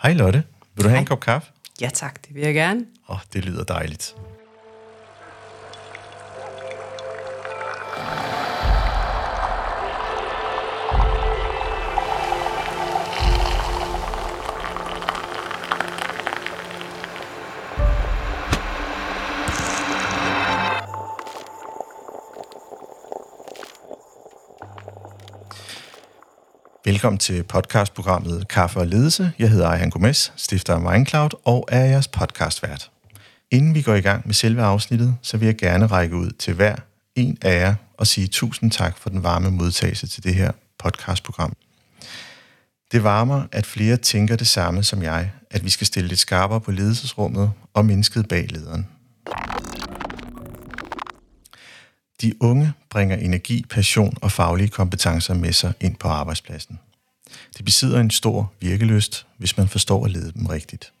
Hej Lotte, vil du have en kop kaffe? Ja tak, det vil jeg gerne. Åh, oh, det lyder dejligt. Velkommen til podcastprogrammet Kaffe og Ledelse. Jeg hedder Ejhan Gomes, stifter af Mindcloud og er jeres podcastvært. Inden vi går i gang med selve afsnittet, så vil jeg gerne række ud til hver en af jer og sige tusind tak for den varme modtagelse til det her podcastprogram. Det varmer, at flere tænker det samme som jeg, at vi skal stille lidt skarpere på ledelsesrummet og mennesket bag lederen. De unge bringer energi, passion og faglige kompetencer med sig ind på arbejdspladsen. De besidder en stor virkeløst, hvis man forstår at lede dem rigtigt.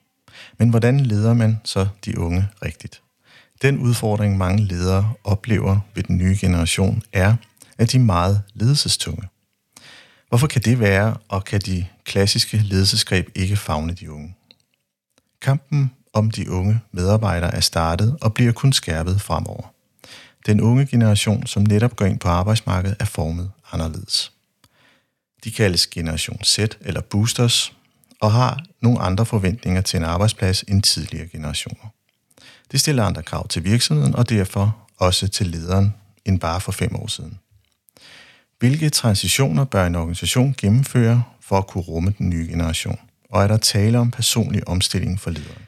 Men hvordan leder man så de unge rigtigt? Den udfordring, mange ledere oplever ved den nye generation, er, at de er meget ledelsestunge. Hvorfor kan det være, og kan de klassiske ledelsesgreb ikke fagne de unge? Kampen om de unge medarbejdere er startet og bliver kun skærpet fremover. Den unge generation, som netop går ind på arbejdsmarkedet, er formet anderledes. De kaldes generation Z eller boosters, og har nogle andre forventninger til en arbejdsplads end tidligere generationer. Det stiller andre krav til virksomheden og derfor også til lederen end bare for fem år siden. Hvilke transitioner bør en organisation gennemføre for at kunne rumme den nye generation? Og er der tale om personlig omstilling for lederen?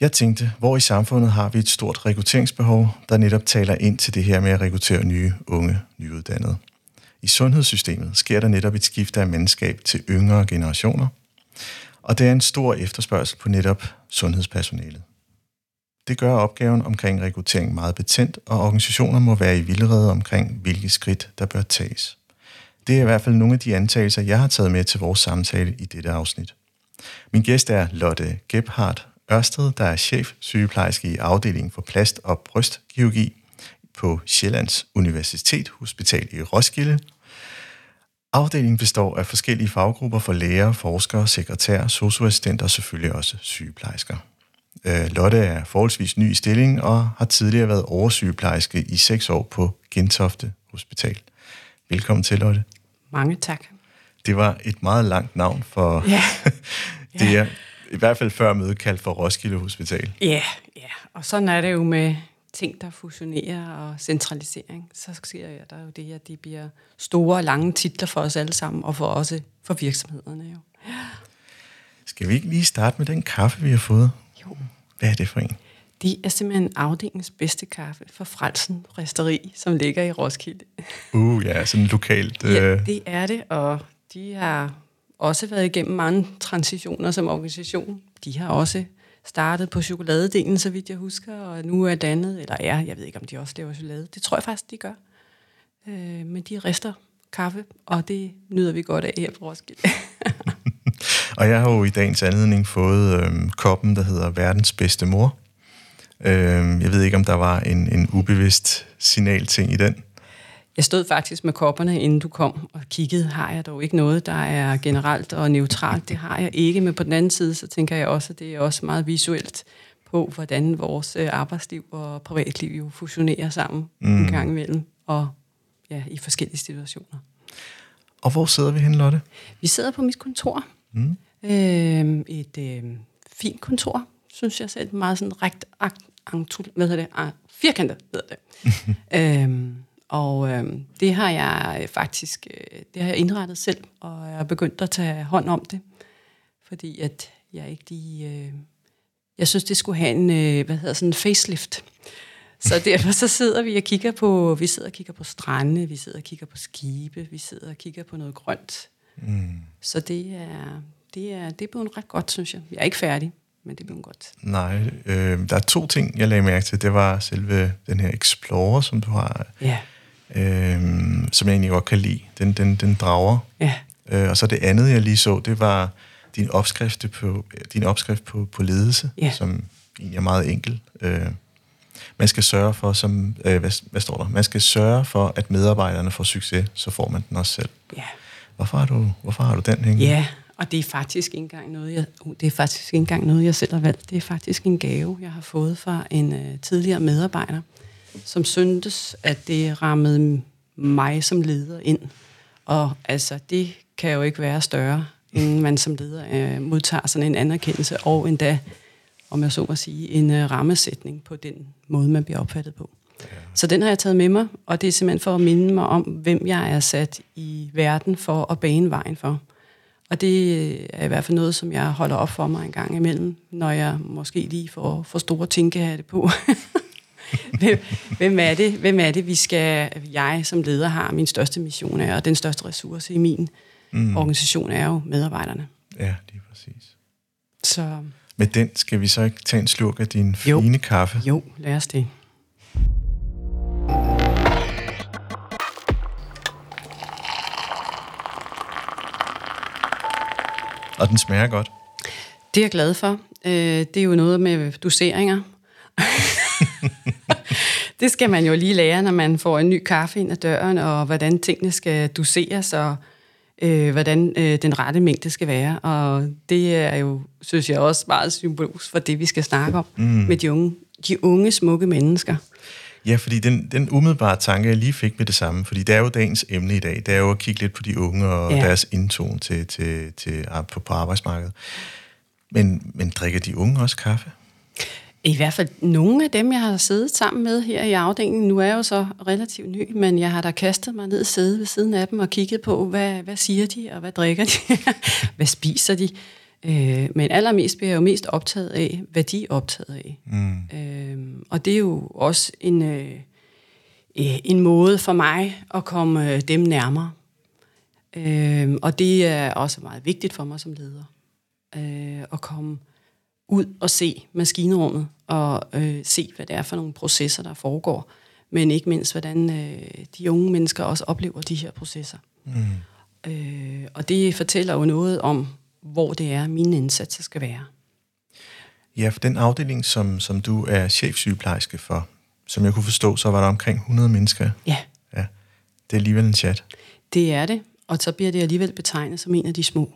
Jeg tænkte, hvor i samfundet har vi et stort rekrutteringsbehov, der netop taler ind til det her med at rekruttere nye, unge, nyuddannede. I sundhedssystemet sker der netop et skifte af mandskab til yngre generationer, og det er en stor efterspørgsel på netop sundhedspersonalet. Det gør opgaven omkring rekruttering meget betændt, og organisationer må være i vildrede omkring, hvilke skridt der bør tages. Det er i hvert fald nogle af de antagelser, jeg har taget med til vores samtale i dette afsnit. Min gæst er Lotte Gebhardt Ørsted, der er chef sygeplejerske i afdelingen for plast- og brystkirurgi på Sjællands Universitet Hospital i Roskilde. Afdelingen består af forskellige faggrupper for læger, forskere, sekretærer, socioassistenter og selvfølgelig også sygeplejersker. Øh, Lotte er forholdsvis ny i stilling og har tidligere været oversygeplejerske i seks år på Gentofte Hospital. Velkommen til, Lotte. Mange tak. Det var et meget langt navn for Ja. det, er i hvert fald før mødet kaldt for Roskilde Hospital. Ja, ja. Og sådan er det jo med ting, der fusionerer og centralisering. Så sker der jo det, at de bliver store og lange titler for os alle sammen, og for også for virksomhederne jo. Skal vi ikke lige starte med den kaffe, vi har fået? Jo. Hvad er det for en? De er simpelthen afdelingens bedste kaffe fra Frelsen Resteri, som ligger i Roskilde. Uh, ja, sådan lokalt. Ja, Øh, det er det, og de har også været igennem mange transitioner som organisation. De har også startet på chokoladedelen, så vidt jeg husker, og nu er dannet, eller er, jeg ved ikke, om de også laver chokolade. Det tror jeg faktisk, de gør. Øh, men de rester kaffe, og det nyder vi godt af her på Roskilde. og jeg har jo i dagens anledning fået øh, koppen, der hedder Verdens bedste mor. Øh, jeg ved ikke, om der var en, en ubevidst signalting i den. Jeg stod faktisk med kopperne, inden du kom og kiggede. Har jeg dog ikke noget, der er generelt og neutralt? Det har jeg ikke, men på den anden side, så tænker jeg også, at det er også meget visuelt på, hvordan vores øh, arbejdsliv og privatliv jo fusionerer sammen mm. en gang imellem, og ja, i forskellige situationer. Og hvor sidder vi hen, Lotte? Vi sidder på mit kontor. Mm. Øh, et øh, fint kontor, synes jeg selv. Meget sådan rekt, akt, antul, hvad hedder det? Ah, firkantet, hedder det. øhm, og øh, det har jeg faktisk øh, det har jeg indrettet selv, og jeg er begyndt at tage hånd om det, fordi at jeg ikke lige... Øh, jeg synes, det skulle have en, øh, hvad hedder sådan en facelift. Så derfor så sidder vi og kigger på, vi sidder og kigger på strande, vi sidder og kigger på skibe, vi sidder og kigger på noget grønt. Mm. Så det er, det er, det er blevet ret godt, synes jeg. Jeg er ikke færdig, men det er blevet godt. Nej, øh, der er to ting, jeg lagde mærke til. Det var selve den her Explorer, som du har, Ja, øh, som jeg egentlig godt kan lide. Den, den, den drager. ja, Øh, og så det andet, jeg lige så, det var din opskrift på, din opskrift på, på ledelse, Ja. som egentlig er meget enkel. Øh, man skal sørge for, som, øh, hvad, hvad står der? Man skal sørge for, at medarbejderne får succes, så får man den også selv. ja. Hvorfor har du, hvorfor har du den hængende? Ja, og det er faktisk ikke engang noget, jeg, uh, det er faktisk ikke engang noget, jeg selv har valgt. Det er faktisk en gave, jeg har fået fra en uh, tidligere medarbejder, som syntes, at det rammede mig som leder ind. Og altså, det kan jo ikke være større, end man som leder uh, modtager sådan en anerkendelse, og endda, om jeg så må sige, en uh, rammesætning på den måde, man bliver opfattet på. Ja. Så den har jeg taget med mig, og det er simpelthen for at minde mig om, hvem jeg er sat i verden for at bane vejen for. Og det er i hvert fald noget, som jeg holder op for mig en gang imellem, når jeg måske lige får for store tænkehatte på. hvem, hvem, er det, hvem er det, vi skal, jeg som leder har min største mission er, og den største ressource i min mm. organisation er jo medarbejderne. Ja, lige præcis. Så... Med den skal vi så ikke tage en slurk af din jo. fine kaffe? Jo, lad os det. Og den smager godt. Det er jeg glad for. Øh, det er jo noget med doseringer. Det skal man jo lige lære, når man får en ny kaffe ind ad døren, og hvordan tingene skal doseres, og øh, hvordan øh, den rette mængde skal være. Og det er jo, synes jeg, også meget symbolsk for det, vi skal snakke om mm. med de unge, de unge, smukke mennesker. Ja, fordi den, den umiddelbare tanke, jeg lige fik med det samme, fordi det er jo dagens emne i dag, det er jo at kigge lidt på de unge og ja. deres indtone til, til, til, på, på arbejdsmarkedet. Men, men drikker de unge også kaffe? I hvert fald nogle af dem, jeg har siddet sammen med her i afdelingen. Nu er jeg jo så relativt ny, men jeg har da kastet mig ned og siddet ved siden af dem og kigget på, hvad, hvad siger de, og hvad drikker de, hvad spiser de. Øh, men allermest bliver jeg jo mest optaget af, hvad de er optaget af. Mm. Øh, og det er jo også en, øh, en måde for mig at komme øh, dem nærmere. Øh, og det er også meget vigtigt for mig som leder. Øh, at komme ud og se maskinrummet, og øh, se, hvad det er for nogle processer, der foregår. Men ikke mindst, hvordan øh, de unge mennesker også oplever de her processer. Mm. Øh, og det fortæller jo noget om, hvor det er, mine indsatser skal være. Ja, for den afdeling, som, som du er chefsygeplejerske for, som jeg kunne forstå, så var der omkring 100 mennesker. Ja. ja. Det er alligevel en chat. Det er det, og så bliver det alligevel betegnet som en af de små.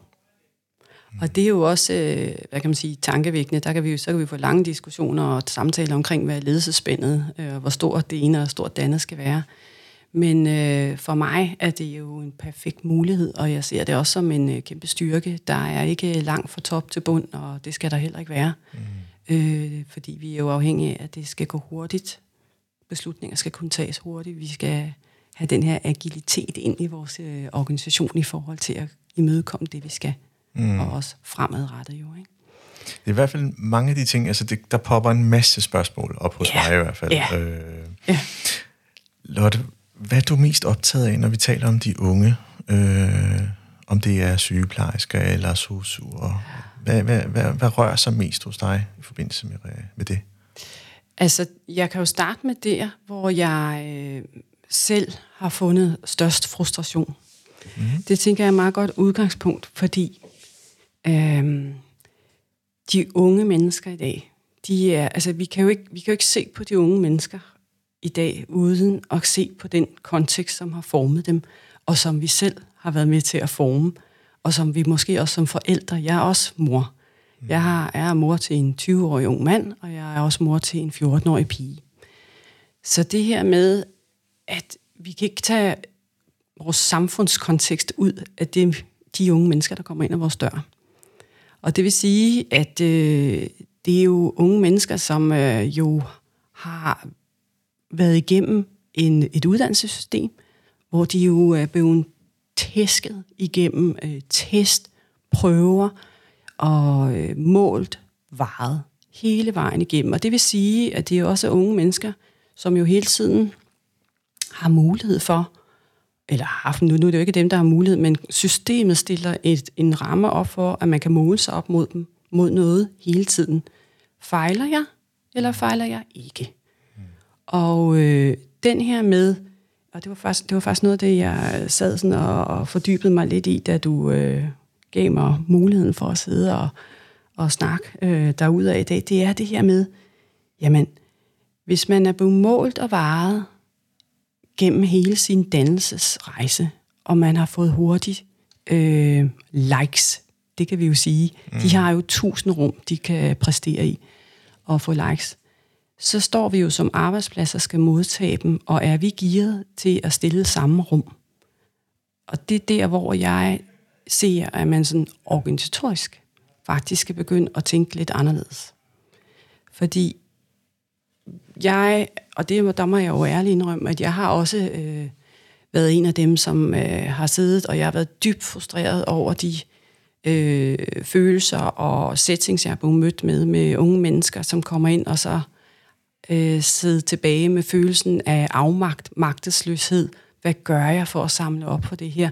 Og det er jo også, øh, hvad kan man sige, tankevækkende. Der kan vi, så kan vi få lange diskussioner og samtaler omkring, hvad er ledelsespændet, øh, hvor stort det ene og stort det andet skal være. Men øh, for mig er det jo en perfekt mulighed, og jeg ser det også som en øh, kæmpe styrke. Der er ikke langt fra top til bund, og det skal der heller ikke være. Mm. Øh, fordi vi er jo afhængige af, at det skal gå hurtigt. Beslutninger skal kunne tages hurtigt. Vi skal have den her agilitet ind i vores øh, organisation i forhold til at imødekomme det, vi skal. Mm. Og også fremadrettet jo, ikke? Det er i hvert fald mange af de ting, altså det, der popper en masse spørgsmål op hos yeah. mig i hvert fald. Yeah. Øh, yeah. Lotte, hvad er du mest optaget af, når vi taler om de unge? Øh, om det er sygeplejersker eller sosuer? Hvad, hvad, hvad, hvad rører sig mest hos dig i forbindelse med, med det? Altså, jeg kan jo starte med der, hvor jeg øh, selv har fundet størst frustration. Mm. Det tænker jeg er et meget godt udgangspunkt, fordi øh, de unge mennesker i dag, de er, altså, vi kan, jo ikke, vi kan jo ikke se på de unge mennesker i dag, uden at se på den kontekst, som har formet dem, og som vi selv har været med til at forme, og som vi måske også som forældre, jeg er også mor. Jeg har, er mor til en 20-årig ung mand, og jeg er også mor til en 14-årig pige. Så det her med, at vi kan ikke tage vores samfundskontekst ud af det, de unge mennesker, der kommer ind ad vores dør. Og det vil sige, at øh, det er jo unge mennesker, som øh, jo har været igennem en, et uddannelsessystem, hvor de jo er blevet tæsket igennem øh, test, prøver og øh, målt, varet hele vejen igennem. Og det vil sige, at det er også unge mennesker, som jo hele tiden har mulighed for, eller har haft, nu, nu er det jo ikke dem, der har mulighed, men systemet stiller et, en ramme op for, at man kan måle sig op mod dem, mod noget hele tiden. Fejler jeg, eller fejler jeg ikke? Og øh, den her med, og det var, faktisk, det var faktisk noget af det, jeg sad sådan og, og fordybede mig lidt i, da du øh, gav mig muligheden for at sidde og, og snakke øh, derude i dag, det er det her med, jamen, hvis man er blevet målt og varet gennem hele sin dannelsesrejse, og man har fået hurtigt øh, likes det kan vi jo sige. Mm. De har jo tusind rum, de kan præstere i og få likes. Så står vi jo som arbejdsplads og skal modtage dem, og er vi gearet til at stille samme rum? Og det er der, hvor jeg ser, at man sådan organisatorisk faktisk skal begynde at tænke lidt anderledes. Fordi jeg, og det, der må jeg jo ærligt indrømme, at jeg har også øh, været en af dem, som øh, har siddet, og jeg har været dybt frustreret over de øh, følelser og settings, jeg har blevet mødt med, med unge mennesker, som kommer ind og så øh, sidder tilbage med følelsen af afmagt, magtesløshed. Hvad gør jeg for at samle op på det her?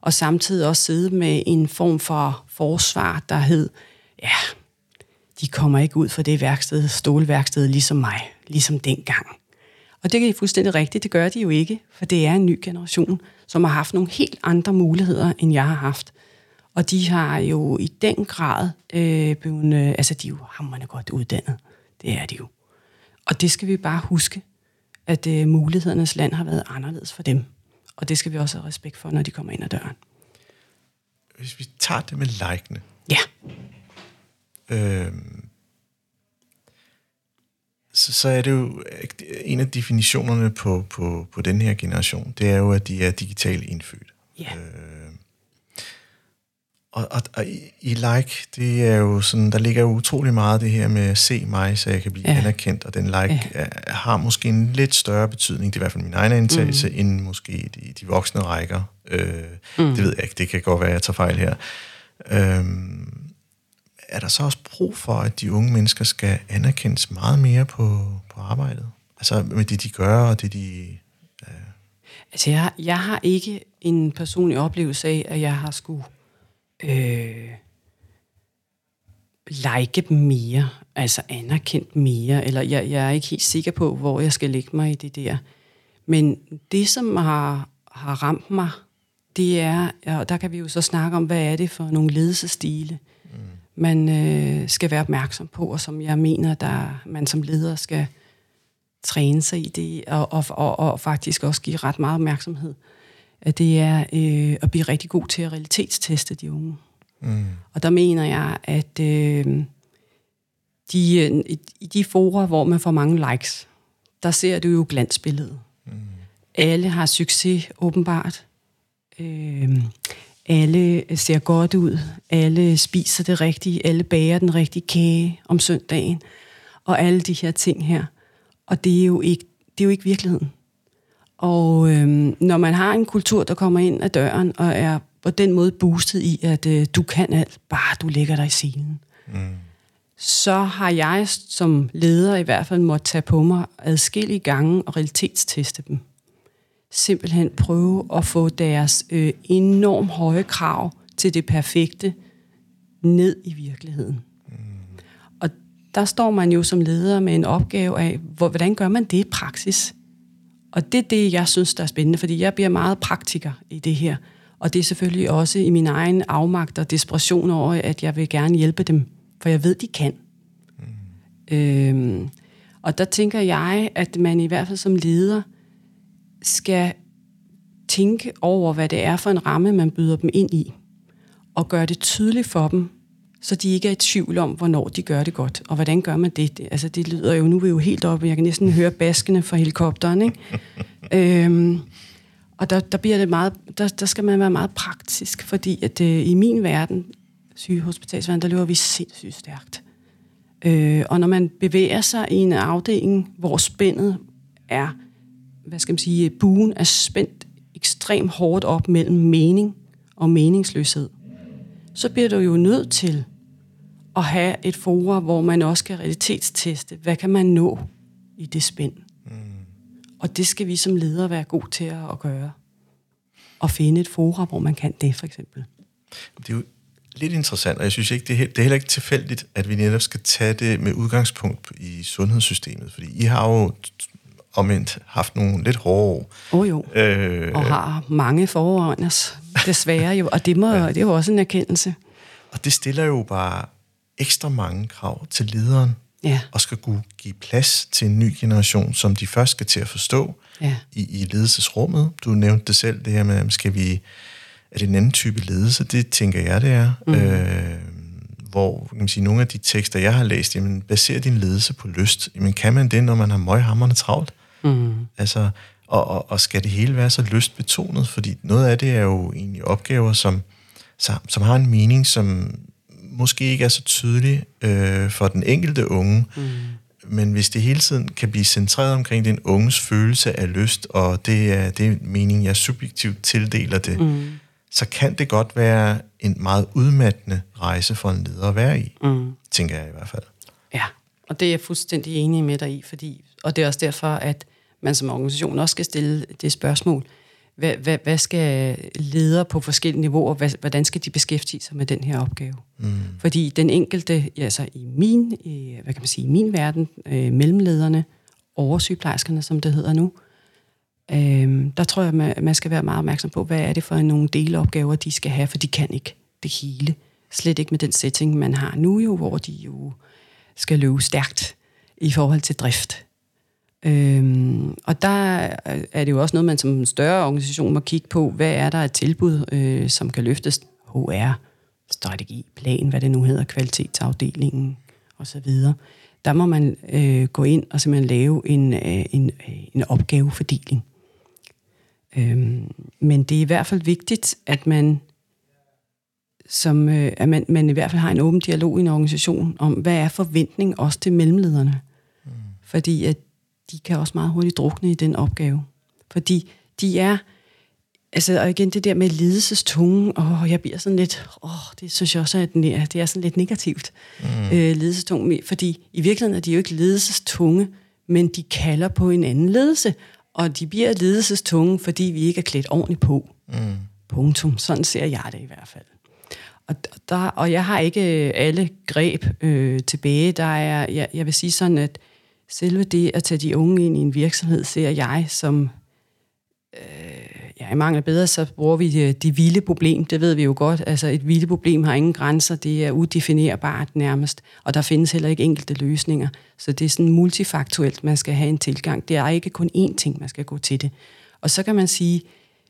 Og samtidig også sidde med en form for forsvar, der hed, ja, de kommer ikke ud fra det værksted, stålværksted, ligesom mig, ligesom dengang. Og det er fuldstændig rigtigt, det gør de jo ikke, for det er en ny generation, som har haft nogle helt andre muligheder, end jeg har haft. Og de har jo i den grad øh, blevet, øh, altså de er jo hammerende godt uddannet. Det er de jo. Og det skal vi bare huske, at øh, mulighedernes land har været anderledes for dem. Og det skal vi også have respekt for, når de kommer ind ad døren. Hvis vi tager det med likene. Ja. Øh, så, så er det jo en af definitionerne på, på, på den her generation, det er jo, at de er digitalt indfødt. Ja. Øh, og, og, og i, i like, det er jo sådan, der ligger jo utrolig meget det her med at se mig, så jeg kan blive ja. anerkendt, og den like ja. er, har måske en lidt større betydning, det er i hvert fald min egen antagelse, mm. end måske de, de voksne rækker. Øh, mm. Det ved jeg ikke, det kan godt være, at jeg tager fejl her. Øh, er der så også brug for, at de unge mennesker skal anerkendes meget mere på, på arbejdet? Altså med det, de gør, og det, de... Øh... Altså, jeg, jeg har ikke en personlig oplevelse af, at jeg har skulle øh, like dem mere, altså anerkendt mere, eller jeg, jeg er ikke helt sikker på, hvor jeg skal lægge mig i det der. Men det, som har, har ramt mig, det er, og der kan vi jo så snakke om, hvad er det for nogle ledelsestile man øh, skal være opmærksom på, og som jeg mener, der man som leder skal træne sig i det, og, og, og, og faktisk også give ret meget opmærksomhed at det er øh, at blive rigtig god til at realitetsteste de unge. Mm. Og der mener jeg, at øh, de, øh, i de forer, hvor man får mange likes, der ser du jo glansbilledet. Mm. Alle har succes, åbenbart. Øh, alle ser godt ud. Alle spiser det rigtige. Alle bager den rigtige kage om søndagen. Og alle de her ting her. Og det er jo ikke, det er jo ikke virkeligheden. Og øhm, når man har en kultur, der kommer ind ad døren, og er på den måde boostet i, at øh, du kan alt, bare du lægger dig i scenen, mm. så har jeg som leder i hvert fald måtte tage på mig adskillige gange og realitetsteste dem. Simpelthen prøve at få deres øh, enormt høje krav til det perfekte ned i virkeligheden. Mm. Og der står man jo som leder med en opgave af, hvordan gør man det i praksis? Og det er det, jeg synes, der er spændende, fordi jeg bliver meget praktiker i det her. Og det er selvfølgelig også i min egen afmagt og desperation over, at jeg vil gerne hjælpe dem, for jeg ved, de kan. Mm. Øhm, og der tænker jeg, at man i hvert fald som leder skal tænke over, hvad det er for en ramme, man byder dem ind i, og gøre det tydeligt for dem, så de ikke er i tvivl om, hvornår de gør det godt. Og hvordan gør man det? altså, det lyder jo, nu er vi jo helt oppe, jeg kan næsten høre baskene fra helikopteren, ikke? øhm, og der, der bliver det meget, der, der skal man være meget praktisk, fordi at øh, i min verden, sygehospitalsverden, der løber vi sindssygt stærkt. Øh, og når man bevæger sig i en afdeling, hvor spændet er, hvad skal man sige, buen er spændt ekstremt hårdt op mellem mening og meningsløshed, så bliver du jo nødt til at have et forum, hvor man også kan realitetsteste, hvad kan man nå i det spænd. Mm. Og det skal vi som ledere være god til at gøre. Og finde et forum, hvor man kan det, for eksempel. Det er jo lidt interessant, og jeg synes ikke, det er, det er heller ikke tilfældigt, at vi netop skal tage det med udgangspunkt i sundhedssystemet, fordi I har jo omvendt haft nogle lidt hårde år. Oh jo, øh, og har mange foran os, desværre jo, og det, må, ja. det er jo også en erkendelse. Og det stiller jo bare ekstra mange krav til lederen, ja. og skal kunne give plads til en ny generation, som de først skal til at forstå ja. i, i ledelsesrummet. Du nævnte det selv, det her med, skal vi er det en anden type ledelse? Det tænker jeg, det er. Mm. Øh, hvor kan man sige, nogle af de tekster, jeg har læst, jamen, baserer din ledelse på lyst. Jamen, kan man det, når man har møghammerne travlt? Mm. Altså, og, og, og skal det hele være så lystbetonet? Fordi noget af det er jo egentlig opgaver, som, som, har en mening, som måske ikke er så tydelig øh, for den enkelte unge, mm. men hvis det hele tiden kan blive centreret omkring den unges følelse af lyst, og det er det mening, jeg subjektivt tildeler det, mm. så kan det godt være en meget udmattende rejse for en leder at være i, mm. tænker jeg i hvert fald. Ja, og det er jeg fuldstændig enig med dig i, fordi, og det er også derfor, at man som organisation også skal stille det spørgsmål, hvad, hvad, hvad skal ledere på forskellige niveauer, hvad, hvordan skal de beskæftige sig med den her opgave? Mm. Fordi den enkelte, altså i min, i, hvad kan man sige, i min verden, øh, mellemlederne, oversygeplejerskerne, som det hedder nu, øh, der tror jeg, man, man skal være meget opmærksom på, hvad er det for nogle delopgaver, de skal have, for de kan ikke det hele. Slet ikke med den setting, man har nu jo, hvor de jo skal løbe stærkt i forhold til drift. Øhm, og der er det jo også noget, man som en større organisation må kigge på. Hvad er der et tilbud, øh, som kan løftes? HR, strategi, plan, hvad det nu hedder, kvalitetsafdelingen osv. Der må man øh, gå ind og simpelthen lave en, øh, en, en opgavefordeling. Øhm, men det er i hvert fald vigtigt, at man som, øh, at man, man i hvert fald har en åben dialog i en organisation om, hvad er forventningen også til mellemlederne. Mm. Fordi at de kan også meget hurtigt drukne i den opgave. Fordi de er, altså og igen det der med ledelsestunge, åh, jeg bliver sådan lidt, åh, det synes jeg også er, det er sådan lidt negativt, mm. øh, ledelsestunge, fordi i virkeligheden er de jo ikke ledelsestunge, men de kalder på en anden ledelse, og de bliver ledelsestunge, fordi vi ikke er klædt ordentligt på. Mm. Punktum. Sådan ser jeg det i hvert fald. Og, der, og jeg har ikke alle greb øh, tilbage. Der er, jeg, jeg vil sige sådan, at selve det at tage de unge ind i en virksomhed, ser jeg som, øh, ja, i mangel bedre, så bruger vi det, det vilde problem. Det ved vi jo godt. Altså et vilde problem har ingen grænser. Det er udefinerbart nærmest. Og der findes heller ikke enkelte løsninger. Så det er sådan multifaktuelt, man skal have en tilgang. Det er ikke kun én ting, man skal gå til det. Og så kan man sige,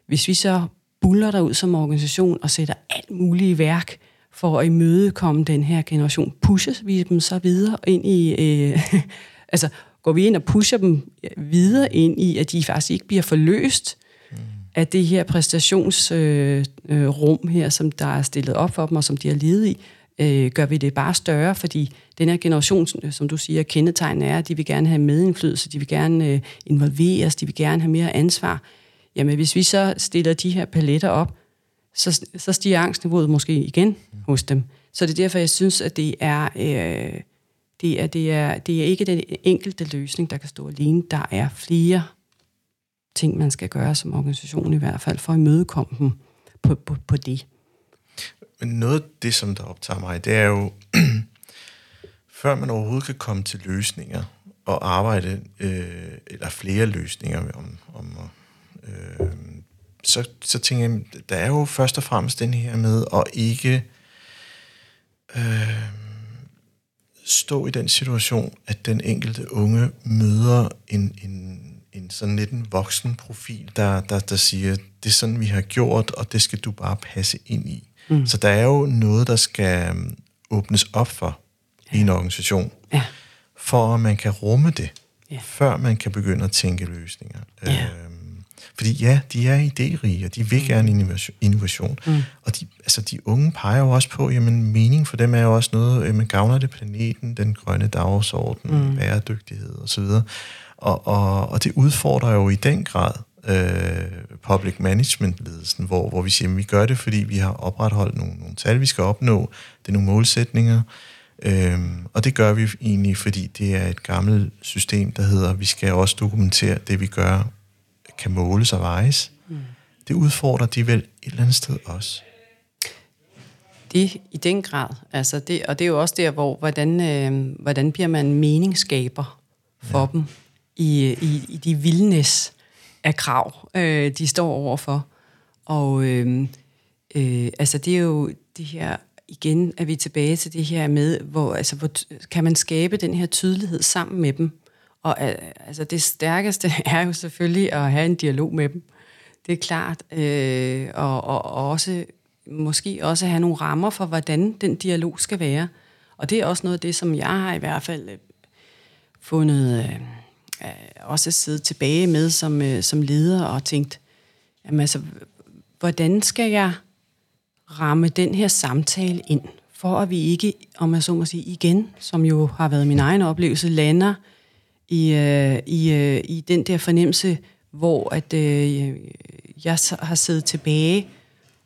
hvis vi så buller der ud som organisation og sætter alt muligt i værk, for at imødekomme den her generation, pushes vi dem så videre ind i øh, Altså, går vi ind og pusher dem videre ind i, at de faktisk ikke bliver forløst mm. af det her præstationsrum øh, øh, her, som der er stillet op for dem, og som de har levet i, øh, gør vi det bare større, fordi den her generation, som du siger, kendetegn er, at de vil gerne have medindflydelse, de vil gerne øh, involveres, de vil gerne have mere ansvar. Jamen, hvis vi så stiller de her paletter op, så, så stiger angstniveauet måske igen mm. hos dem. Så det er derfor, jeg synes, at det er... Øh, det er, det, er, det er ikke den enkelte løsning, der kan stå alene. Der er flere ting, man skal gøre som organisation i hvert fald, for at imødekomme dem på, på, på det. Men noget af det, som der optager mig, det er jo, før man overhovedet kan komme til løsninger og arbejde, øh, eller flere løsninger om, om øh, så, så tænker jeg, der er jo først og fremmest den her med at ikke øh, stå i den situation, at den enkelte unge møder en, en, en sådan lidt en voksen profil, der, der, der siger, det er sådan, vi har gjort, og det skal du bare passe ind i. Mm. Så der er jo noget, der skal um, åbnes op for ja. i en organisation, ja. for at man kan rumme det, ja. før man kan begynde at tænke løsninger. Ja. Øh, fordi ja, de er idérige, og de vil mm. gerne innovation. innovation. Mm. Og de, altså, de unge peger jo også på, jamen mening for dem er jo også noget, man gavner det planeten, den grønne dagsorden, mm. bæredygtighed osv. Og, og, og det udfordrer jo i den grad øh, public management-ledelsen, hvor, hvor vi siger, at vi gør det, fordi vi har opretholdt nogle, nogle tal, vi skal opnå, det er nogle målsætninger, Øhm, og det gør vi egentlig, fordi det er et gammelt system, der hedder, at vi skal også dokumentere det, vi gør kan måles og vejes. Mm. Det udfordrer de vel et eller andet sted også. Det i den grad. Altså det, og det er jo også der, hvor hvordan, øh, hvordan bliver man meningsskaber for ja. dem i, i, i de vildnes af krav, øh, de står overfor. Og øh, øh, altså det er jo det her, igen er vi tilbage til det her med, hvor, altså, hvor kan man skabe den her tydelighed sammen med dem, og øh, altså det stærkeste er jo selvfølgelig at have en dialog med dem. det er klart. Øh, og, og, og også måske også have nogle rammer for, hvordan den dialog skal være. Og det er også noget af det, som jeg har i hvert fald øh, fundet øh, øh også siddet tilbage med som, øh, som leder og tænkt, jamen altså, hvordan skal jeg ramme den her samtale ind, for at vi ikke, om jeg så må sige igen, som jo har været min egen oplevelse, lander i, øh, i, øh, i den der fornemmelse, hvor at øh, jeg har siddet tilbage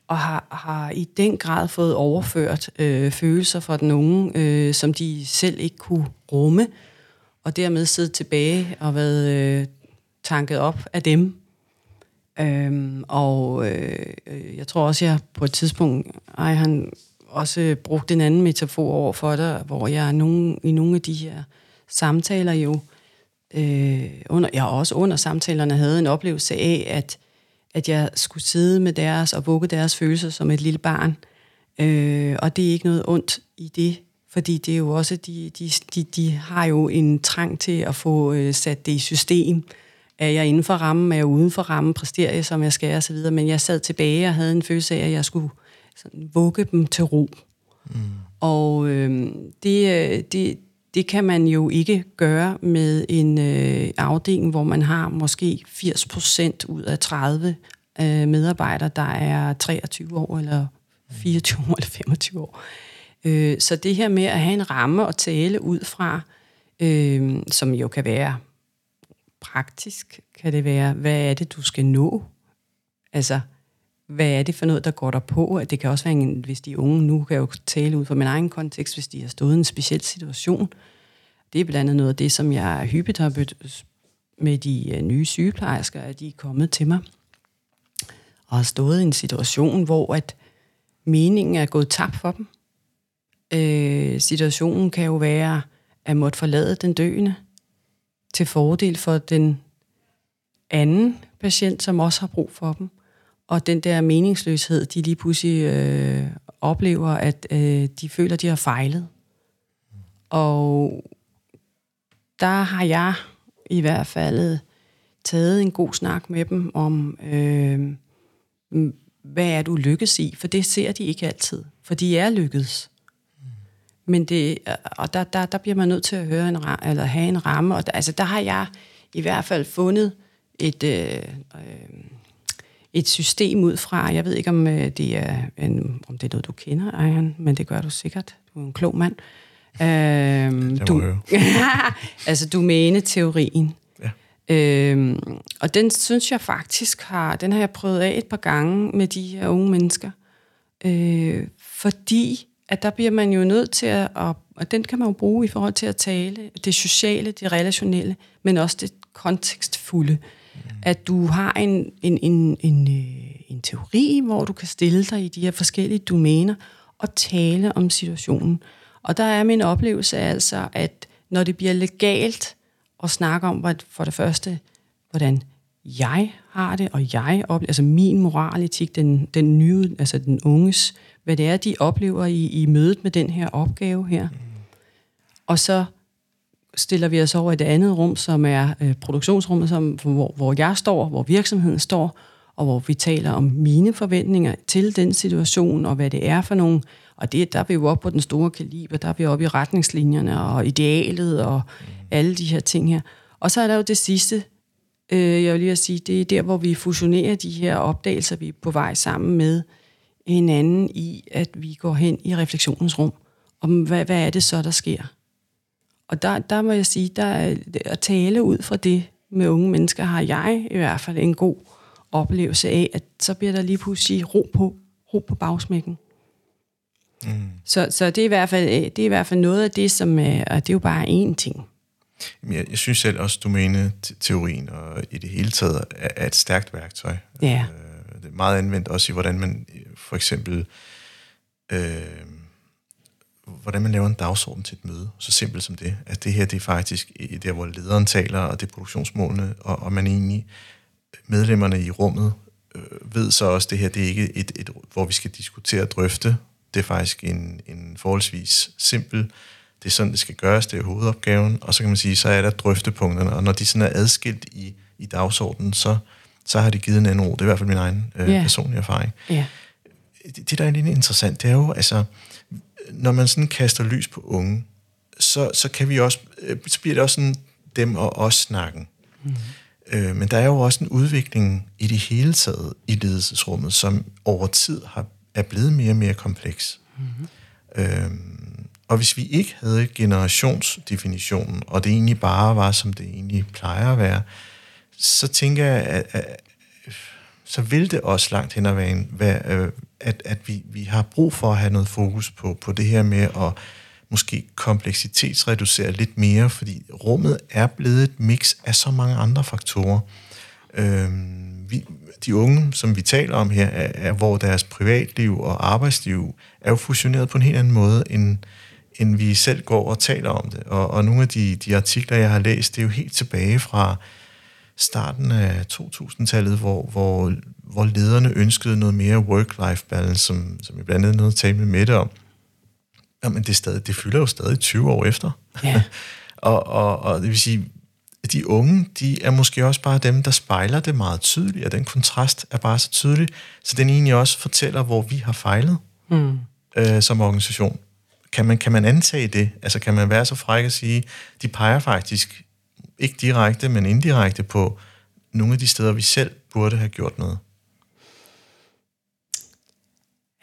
og har, har i den grad fået overført øh, følelser fra den unge, øh, som de selv ikke kunne rumme, og dermed siddet tilbage og været øh, tanket op af dem. Øhm, og øh, jeg tror også, jeg på et tidspunkt, ej, han også brugt en anden metafor over for dig, hvor jeg nogen, i nogle af de her samtaler jo, øh, under, jeg også under samtalerne havde en oplevelse af, at at jeg skulle sidde med deres og vugge deres følelser som et lille barn. Øh, og det er ikke noget ondt i det, fordi det er jo også, de, de, de, de har jo en trang til at få øh, sat det i system. Er jeg inden for rammen, er jeg uden for rammen, præsterer jeg, som jeg skal, og så videre. Men jeg sad tilbage og havde en følelse af, at jeg skulle sådan, vugge dem til ro. Mm. Og øh, det, det, det kan man jo ikke gøre med en øh, afdeling, hvor man har måske 80% ud af 30 øh, medarbejdere, der er 23 år, eller 24 år, eller 25 år. Øh, så det her med at have en ramme at tale ud fra, øh, som jo kan være praktisk, kan det være, hvad er det, du skal nå? Altså, hvad er det for noget, der går der på? Det kan også være, en, hvis de unge nu kan jo tale ud fra min egen kontekst, hvis de har stået i en speciel situation. Det er blandt andet noget af det, som jeg hyppigt har bødt med de øh, nye sygeplejersker, at de er kommet til mig og har stået i en situation, hvor at meningen er gået tabt for dem. Øh, situationen kan jo være at måtte forlade den døende til fordel for den anden patient, som også har brug for dem og den der meningsløshed, de lige pludselig øh, oplever, at øh, de føler, de har fejlet. Og der har jeg i hvert fald øh, taget en god snak med dem om, øh, hvad er du lykkes i? For det ser de ikke altid, for de er lykkedes. Men det, øh, og der, der, der bliver man nødt til at høre en, eller have en ramme, og der, altså der har jeg i hvert fald fundet et, øh, øh, et system ud fra, jeg ved ikke, om øh, det er, en, om det er noget, du kender, Ejern, men det gør du sikkert. Du er en klog mand. Øhm, du, altså domæneteorien. Ja. Øhm, og den synes jeg faktisk har, den har jeg prøvet af et par gange med de her unge mennesker. Øh, fordi at der bliver man jo nødt til at, og, og den kan man jo bruge i forhold til at tale det sociale, det relationelle, men også det kontekstfulde at du har en, en, en, en, øh, en teori, hvor du kan stille dig i de her forskellige domæner og tale om situationen. Og der er min oplevelse altså, at når det bliver legalt at snakke om, hvad, for det første, hvordan jeg har det, og jeg oplever, altså min moraletik, den, den nye, altså den unges, hvad det er, de oplever i, i mødet med den her opgave her. Mm. Og så stiller vi os over i det andet rum, som er øh, produktionsrummet, som, hvor, hvor jeg står, hvor virksomheden står, og hvor vi taler om mine forventninger til den situation, og hvad det er for nogle. Og det, der er vi jo oppe på den store kaliber, der er vi oppe i retningslinjerne og idealet og mm. alle de her ting her. Og så er der jo det sidste, øh, jeg vil lige sige, det er der, hvor vi fusionerer de her opdagelser, vi er på vej sammen med hinanden i, at vi går hen i refleksionens rum. Om hvad, hvad er det så, der sker? Og der, der må jeg sige, der er, at tale ud fra det med unge mennesker, har jeg i hvert fald en god oplevelse af, at så bliver der lige pludselig ro på, ro på bagsmækken. Mm. Så, så det, er i hvert fald, det er i hvert fald noget af det, som er, og det er jo bare én ting. Jeg, jeg synes selv også, domæne-teorien og i det hele taget er, er et stærkt værktøj. Ja. Øh, det er meget anvendt også i, hvordan man for eksempel øh, hvordan man laver en dagsorden til et møde. Så simpelt som det. At det her, det er faktisk der, hvor lederen taler, og det er produktionsmålene, og, og man egentlig, medlemmerne i rummet, øh, ved så også, at det her, det er ikke et, et, hvor vi skal diskutere og drøfte. Det er faktisk en, en forholdsvis simpel, det er sådan, det skal gøres, det er hovedopgaven, og så kan man sige, så er der drøftepunkterne, og når de sådan er adskilt i, i dagsordenen, så så har det givet en anden ro. Det er i hvert fald min egen øh, Ja. personlige erfaring. Ja. Det, det, der er lidt interessant, det er jo, altså, når man sådan kaster lys på unge, så, så kan vi også, øh, så bliver det også sådan dem og os snakken. Mm. Øh, men der er jo også en udvikling i det hele taget i ledelsesrummet, som over tid har, er blevet mere og mere kompleks. Mm. Øh, og hvis vi ikke havde generationsdefinitionen, og det egentlig bare var, som det egentlig plejer at være, så tænker jeg, at, at så vil det også langt hen ad vejen, være, øh, at, at vi, vi har brug for at have noget fokus på, på det her med at måske kompleksitetsreducere lidt mere, fordi rummet er blevet et mix af så mange andre faktorer. Øhm, vi, de unge, som vi taler om her, er, er, hvor deres privatliv og arbejdsliv er jo fusioneret på en helt anden måde, end, end vi selv går og taler om det. Og, og nogle af de, de artikler, jeg har læst, det er jo helt tilbage fra starten af 2000-tallet, hvor, hvor, hvor lederne ønskede noget mere work-life balance, som, som jeg blandt andet noget at tale med Mette om. Jamen, det, stadig, det fylder jo stadig 20 år efter. Ja. og, og, og det vil sige, at de unge, de er måske også bare dem, der spejler det meget tydeligt, og den kontrast er bare så tydelig, så den egentlig også fortæller, hvor vi har fejlet Mm. øh, som organisation. Kan man, kan man antage det? Altså kan man være så fræk at sige, de peger faktisk ikke direkte, men indirekte på nogle af de steder, vi selv burde have gjort noget.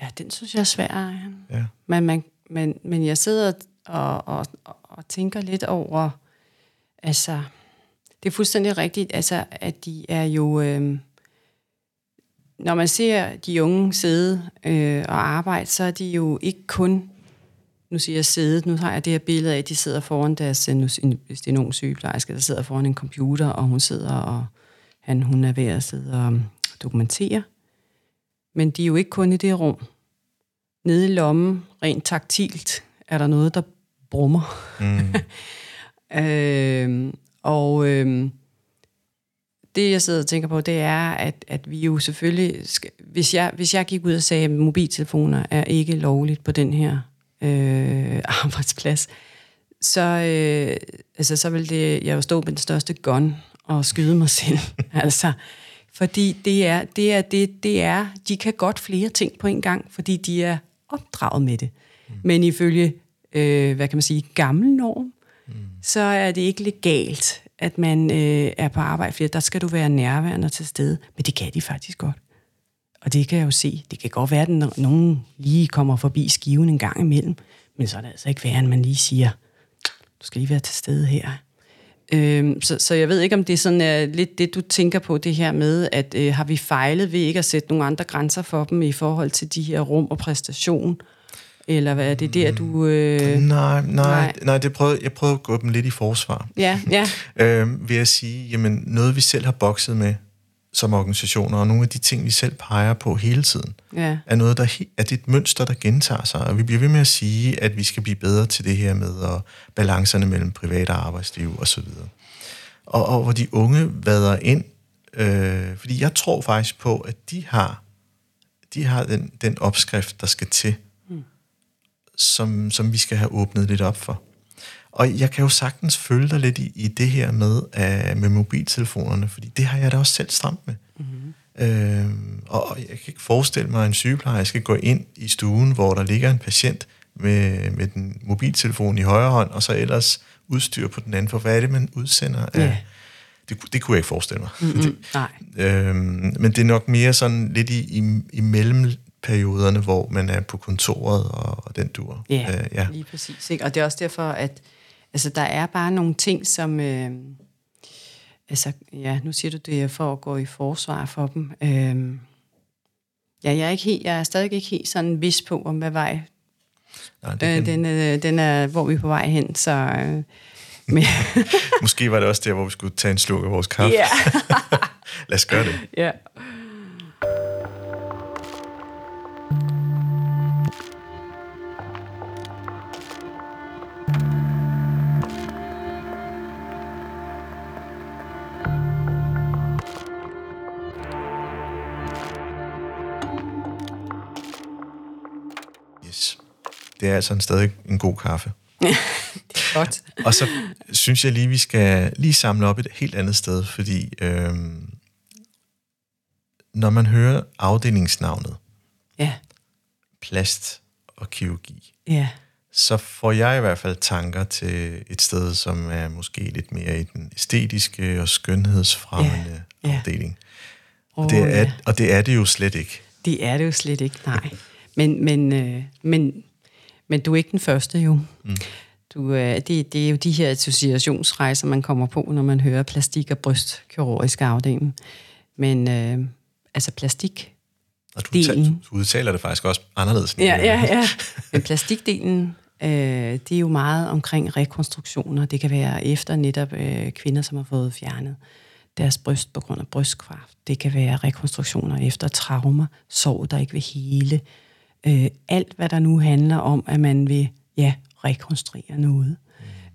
Ja, den synes jeg er svær. Ja. Men, man, men, men jeg sidder og, og, og, og tænker lidt over, altså, det er fuldstændig rigtigt, altså, at de er jo, øh, når man ser de unge sidde øh, og arbejde, så er de jo ikke kun, nu siger jeg siddet, nu har jeg det her billede af, at de sidder foran deres, øh, nu, hvis det er en ung sygeplejerske, der sidder foran en computer, og hun sidder og han, hun er ved at sidde og dokumentere. Men de er jo ikke kun i det rum. Nede i lommen, rent taktilt, er der noget, der brummer. Mm. Øh, og øh, det, jeg sidder og tænker på, det er, at, at vi jo selvfølgelig... Skal, hvis, jeg, hvis jeg gik ud og sagde, at mobiltelefoner er ikke lovligt på den her øh, arbejdsplads, så, øh, altså, så vil det, jeg jo stå med den største gun og skyde mig selv. altså, fordi det er, det er, det, det er, de kan godt flere ting på en gang, fordi de er opdraget med det. Mm. Men ifølge, øh, hvad kan man sige, gammel norm, mm. så er det ikke legalt, at man øh, er på arbejde, for der skal du være nærværende til stede. Men det kan de faktisk godt. Og det kan jeg jo se. Det kan godt være, at nogen lige kommer forbi skiven en gang imellem, men så er det altså ikke værre, end man lige siger, du skal lige være til stede her. Øhm, så, så jeg ved ikke, om det er sådan uh, lidt det, du tænker på, det her med, at uh, har vi fejlet ved ikke at sætte nogle andre grænser for dem i forhold til de her rum og præstation? Eller hvad er det der, du... Øh... Nej, nej, Nej. nej, det prøvede, jeg prøvede at gå dem lidt i forsvar. Ja, ja. øh, ved at sige, jamen noget vi selv har bokset med som organisationer, og nogle af de ting, vi selv peger på hele tiden, ja. er noget, der er det et mønster, der gentager sig. Og vi bliver ved med at sige, at vi skal blive bedre til det her med og balancerne mellem privat og arbejdsliv osv. Og, og hvor de unge vader ind, øh, fordi jeg tror faktisk på, at de har, de har den, den opskrift, der skal til, mm. som, som vi skal have åbnet lidt op for. Og jeg kan jo sagtens følge dig lidt i, i det her med, uh, med mobiltelefonerne, fordi det har jeg da også selv stramt med. Mm-hmm. Øh, og jeg kan ikke forestille mig, at en sygeplejer skal gå ind i stuen, hvor der ligger en patient med, med den mobiltelefon i højre hånd, og så ellers udstyr på den anden, for hvad er det, man udsender af... Ja. Det, det kunne jeg ikke forestille mig. Mm-hmm. Nej. Øhm, men det er nok mere sådan lidt i, i, i mellemperioderne, hvor man er på kontoret og, og den dur. Ja, Øh, ja. lige præcis. Ikke? Og det er også derfor, at altså, der er bare nogle ting, som... Øh, altså, ja, nu siger du det er for at gå i forsvar for dem. Øh, ja, jeg er, ikke helt, jeg er stadig ikke helt sådan vis på, om hvad vej Nej, det øh, den, øh, den er, hvor vi er på vej hen. Så, øh, men, Måske var det også der, hvor vi skulle tage en sluk af vores kaffe. ja, Lad os gøre det. ja. Det er altså en stadig en god kaffe. Godt. Og så synes jeg lige, vi skal lige samle op et helt andet sted, fordi øhm, når man hører afdelingsnavnet, Ja, plast og kirurgi, ja, så får jeg i hvert fald tanker til et sted, som er måske lidt mere i den æstetiske og skønhedsfremmende Ja, ja. afdeling. Og det, er, ja. og det er det jo slet ikke. Det er det jo slet ikke, nej. Men, men, øh, men, men du er ikke den første jo. Mm. Du, øh, det, det er jo de her associationsrejser, man kommer på, når man hører plastik- og brystkirurgisk afdeling. Men øh, altså plastik, Og du, Delen. udtaler, du udtaler det faktisk også anderledes. Ja, ja, ja. Men plastikdelen, øh, det er jo meget omkring rekonstruktioner. Det kan være efter netop øh, kvinder, som har fået fjernet deres bryst på grund af brystkræft. Det kan være rekonstruktioner efter traumer, sår, der ikke vil hele. Øh, alt, hvad der nu handler om, at man vil ja, rekonstruere noget.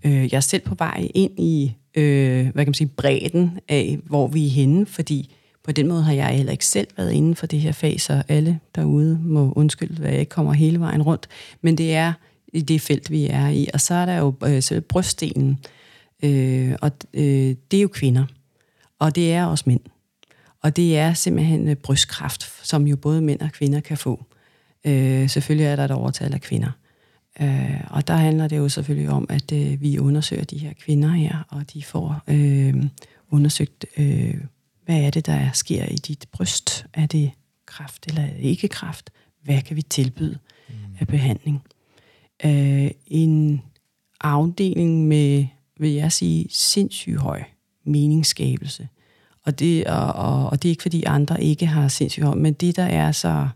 Mm. Øh, jeg er selv på vej ind i øh, hvad kan man sige, bredden af, hvor vi er henne, fordi på den måde har jeg heller ikke selv været inden for det her fag, så alle derude må undskylde, at jeg ikke kommer hele vejen rundt. Men det er i det felt, vi er i. Og så er der jo øh, selv brystdelen, øh, og øh, det er jo kvinder, og det er også mænd. Og det er simpelthen øh, brystkræft, som jo både mænd og kvinder kan få. Øh, selvfølgelig er der et overtal af kvinder. Øh, og der handler det jo selvfølgelig om, at øh, vi undersøger de her kvinder her, og de får øh, undersøgt, øh, hvad er det, der sker i dit bryst? Er det kræft eller er det ikke kræft? Hvad kan vi tilbyde mm. af behandling? Øh, en afdeling med, vil jeg sige, sindssygt høj meningsskabelse. Og det, og, og, og det er ikke, fordi andre ikke har sindssygt høj, men det, der er så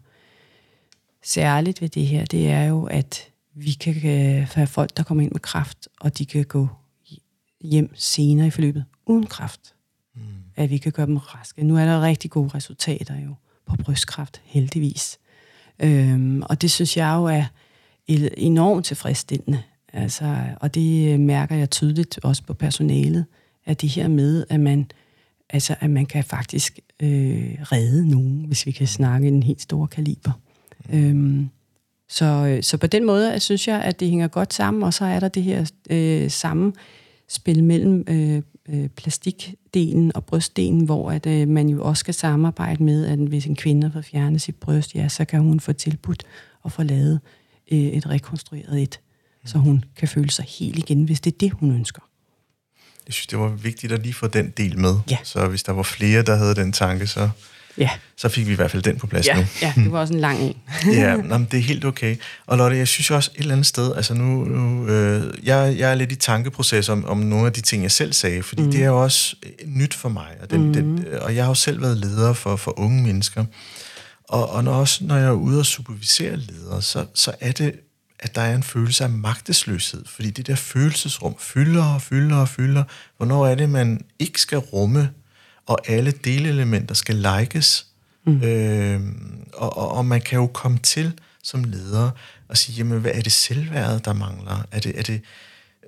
særligt ved det her, det er jo, at vi kan øh, have folk, der kommer ind med kraft, og de kan gå hjem senere i forløbet uden kraft. Mm. At vi kan gøre dem raske. Nu er der rigtig gode resultater jo på brystkræft, heldigvis. Øhm, og det synes jeg jo er el- enormt tilfredsstillende. Altså, og det øh, mærker jeg tydeligt også på personalet, at det her med, at man, altså, at man kan faktisk øh, redde nogen, hvis vi kan snakke en helt stor kaliber. Øhm, så, øh, så på den måde synes jeg, at det hænger godt sammen, og så er der det her øh, samme spil mellem øh, øh, plastikdelen og brystdelen, hvor at, øh, man jo også skal samarbejde med, at hvis en kvinde får fjernet sit bryst, ja, så kan hun få tilbudt at få lavet øh, et rekonstrueret et, så hun kan føle sig helt igen, hvis det er det, hun ønsker. Jeg synes, det var vigtigt at lige få den del med. Ja. Så hvis der var flere, der havde den tanke, så, Ja, så fik vi i hvert fald den på plads nu. ja, ja det var også en lang en. ja, nå, men det er helt okay. Og Lotte, jeg synes også et eller andet sted, altså nu, nu øh, jeg, jeg er lidt i tankeproces om, om nogle af de ting, jeg selv sagde, fordi mm. det er jo også øh, nyt for mig, og, den, mm. den, og jeg har jo selv været leder for, for unge mennesker, og, og når, også når jeg er ude og supervisere ledere, så, så er det, at der er en følelse af magtesløshed, fordi det der følelsesrum fylder og fylder og fylder. Hvornår er det, man ikke skal rumme, og alle delelementer skal likes, Mm. Øh, og, og, og man kan jo komme til som leder og sige, jamen hvad er det selvværdet, der mangler? Er det, er det,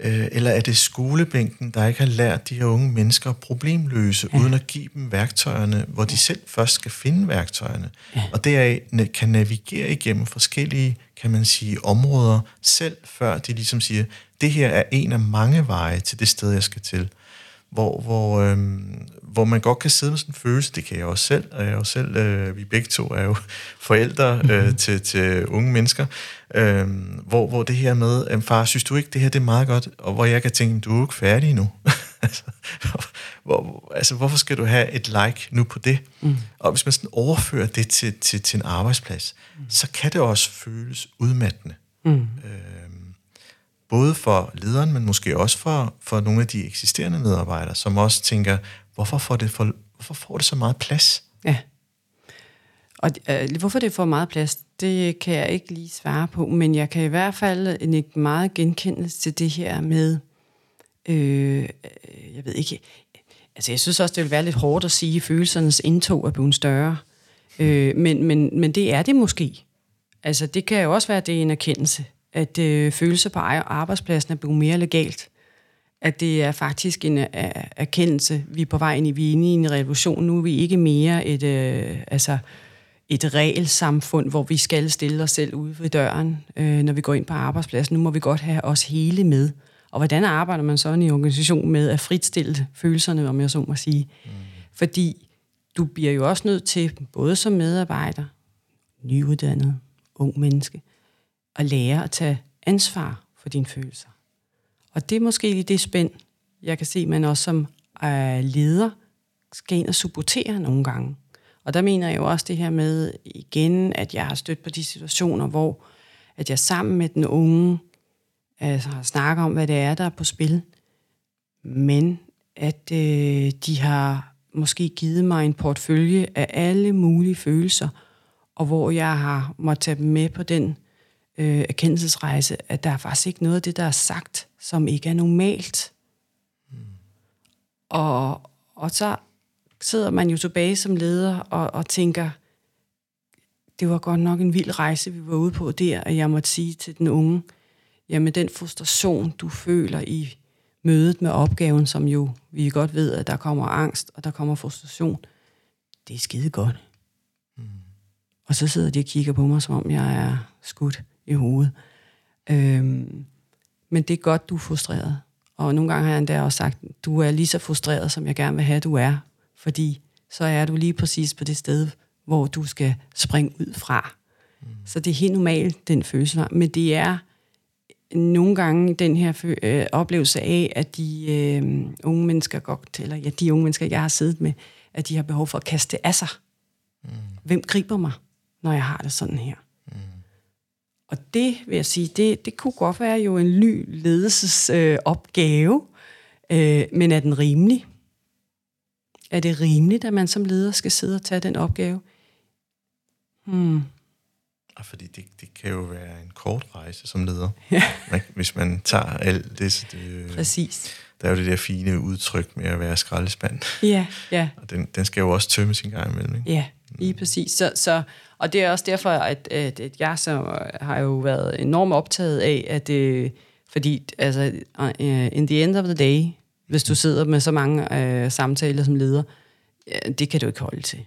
øh, eller er det skolebænken, der ikke har lært de her unge mennesker at problemløse, ja. uden at give dem værktøjerne, hvor de selv først skal finde værktøjerne? Ja. Og deraf kan navigere igennem forskellige, kan man sige, områder selv, før de ligesom siger, det her er en af mange veje til det sted, jeg skal til hvor, hvor, øhm, hvor man godt kan sidde med sådan en følelse, det kan jeg også selv, og jeg jo selv, øh, vi begge to er jo forældre øh, mm-hmm. til, til unge mennesker, øh, hvor, hvor det her med, øh, far, synes du ikke, det her det er meget godt, og hvor jeg kan tænke, du er jo ikke færdig endnu. altså, hvor, altså, hvorfor skal du have et like nu på det? Mm. Og hvis man sådan overfører det til, til, til en arbejdsplads, mm. så kan det også føles udmattende. Mm. Øh, både for lederen, men måske også for, for nogle af de eksisterende medarbejdere, som også tænker, hvorfor får det, for, hvorfor får det så meget plads? Ja. Og øh, hvorfor det får meget plads, det kan jeg ikke lige svare på, men jeg kan i hvert fald en meget genkendelse til det her med, øh, jeg ved ikke, altså jeg synes også, det vil være lidt hårdt at sige, at følelsernes indtog er blevet større, øh, men, men, men det er det måske. Altså det kan jo også være, at det er en erkendelse, at øh, følelser på arbejdspladsen er blevet mere legalt. At det er faktisk en er, erkendelse, vi er på vej ind i, vi er inde i en revolution. Nu er vi ikke mere et, øh, altså et regelsamfund, hvor vi skal stille os selv ude ved døren, øh, når vi går ind på arbejdspladsen. Nu må vi godt have os hele med. Og hvordan arbejder man så i en organisation med at fritstille følelserne, om jeg så må sige? Mm. Fordi du bliver jo også nødt til, både som medarbejder, nyuddannet, ung menneske, at lære at tage ansvar for dine følelser. Og det er måske lige det spænd, jeg kan se, man også som øh, leder skal ind og supportere nogle gange. Og der mener jeg jo også det her med igen, at jeg har stødt på de situationer, hvor at jeg sammen med den unge altså, snakker om, hvad det er, der er på spil. Men at øh, de har måske givet mig en portfølje af alle mulige følelser, og hvor jeg har måttet tage dem med på den øh, erkendelsesrejse, at der er faktisk ikke noget af det, der er sagt, som ikke er normalt. Mm. Og, og så sidder man jo tilbage som leder og, og tænker, det var godt nok en vild rejse, vi var ude på der, at jeg måtte sige til den unge, jamen den frustration, du føler i mødet med opgaven, som jo vi godt ved, at der kommer angst, og der kommer frustration, det er skide godt. Mm. Og så sidder de og kigger på mig, som om jeg er skudt i hovedet. Øhm, men det er godt, du er frustreret. Og nogle gange har jeg endda også sagt, du er lige så frustreret, som jeg gerne vil have, du er. Fordi så er du lige præcis på det sted, hvor du skal springe ud fra. Mm. Så det er helt normalt, den følelse. Men det er nogle gange den her øh, oplevelse af, at de øh, unge mennesker godt, eller ja, de unge mennesker, jeg har siddet med, at de har behov for at kaste af sig. Mm. Hvem griber mig, når jeg har det sådan her? Mm. Og det vil jeg sige, det, det kunne godt være jo en ny ledelsesopgave, øh, øh, men er den rimelig? Er det rimeligt, at man som leder skal sidde og tage den opgave? Hmm. Og fordi det, det kan jo være en kort rejse som leder. Ja. Hvis man tager alt det... det Præcis. Der er jo det der fine udtryk med at være skraldespand. Ja, ja. Og den, den skal jo også tømmes sin gang imellem. Ikke? Ja, lige præcis. Så, så, og det er også derfor, at, at, at jeg så har jo været enormt optaget af, at det, fordi altså, uh, in the end of the day, hvis du sidder med så mange uh, samtaler som leder, det kan du ikke holde til.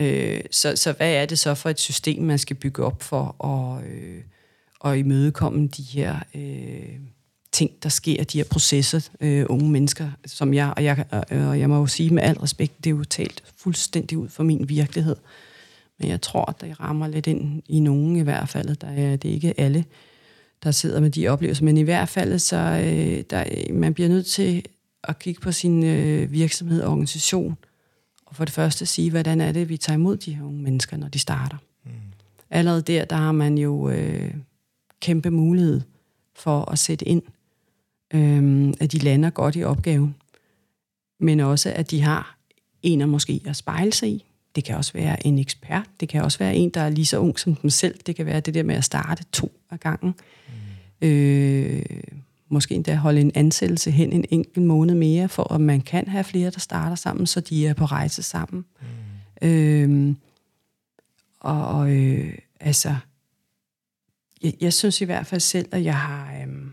Øh, så, så hvad er det så for et system, man skal bygge op for at, øh, at imødekomme de her øh, ting, der sker, de her processer, øh, unge mennesker, som jeg, og jeg, øh, og jeg må jo sige med al respekt, det er jo talt fuldstændig ud for min virkelighed. Men jeg tror, at det rammer lidt ind i nogen i hvert fald. Der er, det er ikke alle, der sidder med de oplevelser, men i hvert fald, så øh, der, man bliver nødt til at kigge på sin øh, virksomhed og organisation, og for det første sige, hvordan er det, vi tager imod de her unge mennesker, når de starter. Mm. Allerede der, der har man jo øh, kæmpe mulighed for at sætte ind, øh, at de lander godt i opgaven, men også, at de har en at måske at spejle sig i. Det kan også være en ekspert, det kan også være en, der er lige så ung som dem selv. Det kan være det der med at starte to af gangen. Mm. Øh, måske endda holde en ansættelse hen en enkelt måned mere, for at man kan have flere, der starter sammen, så de er på rejse sammen. Mm. Øhm, og øh, altså, jeg, jeg synes i hvert fald selv, at jeg har øhm,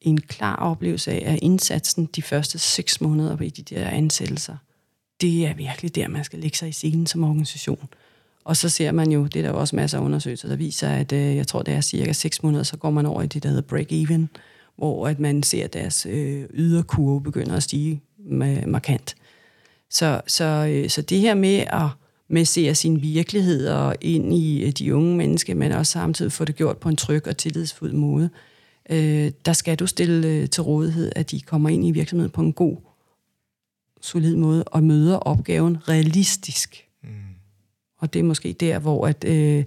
en klar oplevelse af, at indsatsen de første seks måneder i de der ansættelser, det er virkelig der, man skal lægge sig i scenen som organisation. Og så ser man jo, det er der jo også masser af undersøgelser, der viser, at øh, jeg tror, det er cirka 6 måneder, så går man over i det, der hedder break-even hvor at man ser deres øh, yderkurve begynder at stige markant. Så, så, øh, så det her med at med se sin virkelighed og ind i øh, de unge mennesker, men også samtidig få det gjort på en tryg og tillidsfuld måde, øh, der skal du stille øh, til rådighed, at de kommer ind i virksomheden på en god, solid måde og møder opgaven realistisk. Mm. Og det er måske der, hvor at, øh,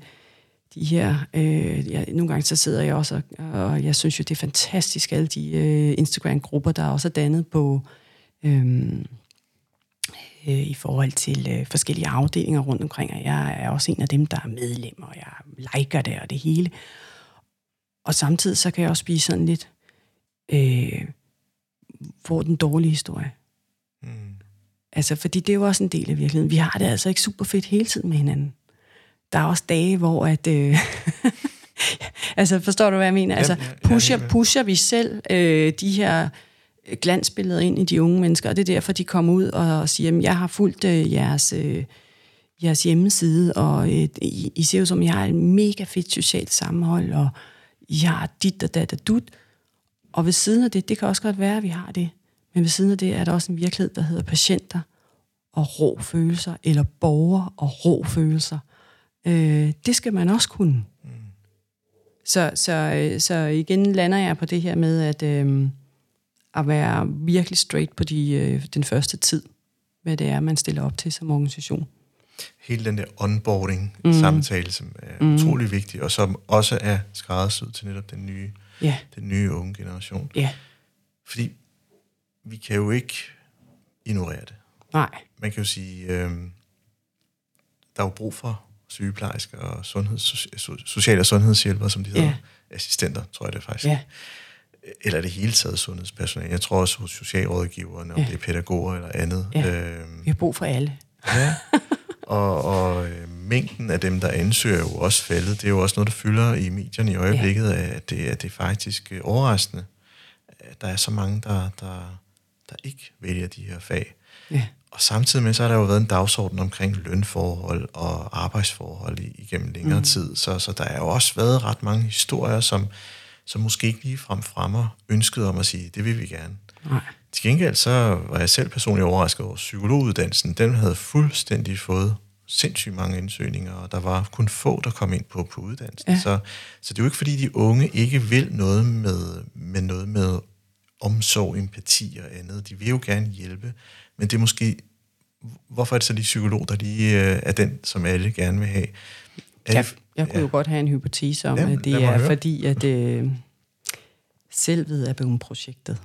de her, øh, ja, nogle gange så sidder jeg også, og, og jeg synes jo, det er fantastisk, alle de øh, Instagram-grupper, der er også er dannet på, øh, øh, i forhold til øh, forskellige afdelinger rundt omkring, og jeg er også en af dem, der er medlem, og jeg liker det og det hele. Og samtidig så kan jeg også blive sådan lidt, øh, hvor den dårlige historie. Mm. Altså, fordi det er jo også en del af virkeligheden. Vi har det altså ikke super fedt hele tiden med hinanden der er også dage, hvor at... Øh, altså, forstår du, hvad jeg mener? Altså, pusher, pusher vi selv øh, de her glansbilleder ind i de unge mennesker, og det er derfor, de kommer ud og siger, at jeg har fulgt øh, jeres, øh, jeres hjemmeside, og øh, I, I ser jo som, jeg har et mega fedt socialt sammenhold, og I har dit og dat og dut. Og ved siden af det, det kan også godt være, at vi har det, men ved siden af det er der også en virkelighed, der hedder patienter og rå følelser, eller borger og rå følelser. Øh, det skal man også kunne. Mm. Så, så, øh, så igen lander jeg på det her med, at, øh, at være virkelig straight på de, øh, den første tid, hvad det er, man stiller op til som organisation. Hele den der onboarding-samtale, mm. som er mm. utrolig vigtig, og som også er skræddersyet til netop den nye, yeah. den nye unge generation. Yeah. Fordi vi kan jo ikke ignorere det. Nej. Man kan jo sige, øh, der er jo brug for sygeplejersker og sundheds, social- og sundhedshjælpere, som de hedder. Ja. Assistenter, tror jeg det faktisk. Ja. Eller det hele taget sundhedspersonale. Jeg tror også hos socialrådgiverne, om ja. det er pædagoger eller andet. Ja. Øhm, Vi har brug for alle. Ja. Og, og øh, mængden af dem, der ansøger, er jo også faldet. Det er jo også noget, der fylder i medierne i øjeblikket, ja. at, det, at det er faktisk øh, overraskende, at der er så mange, der, der, der ikke vælger de her fag. Ja. Og samtidig med, så har der jo været en dagsorden omkring lønforhold og arbejdsforhold igennem længere mm. tid. Så, så der er jo også været ret mange historier, som, som måske ikke lige frem fremmer ønsket om at sige, det vil vi gerne. Nej. Til gengæld så var jeg selv personligt overrasket over psykologuddannelsen. Den havde fuldstændig fået sindssygt mange ansøgninger, og der var kun få, der kom ind på, på uddannelsen. Ja. Så, så det er jo ikke, fordi de unge ikke vil noget med, med noget med omsorg, empati og andet. De vil jo gerne hjælpe, men det er måske, hvorfor er det så de psykolog, der lige øh, er den, som alle gerne vil have? Er jeg, jeg kunne ja. jo godt have en hypotese om, Jamen, at det er høre. fordi, at øh, selvet er blevet projektet.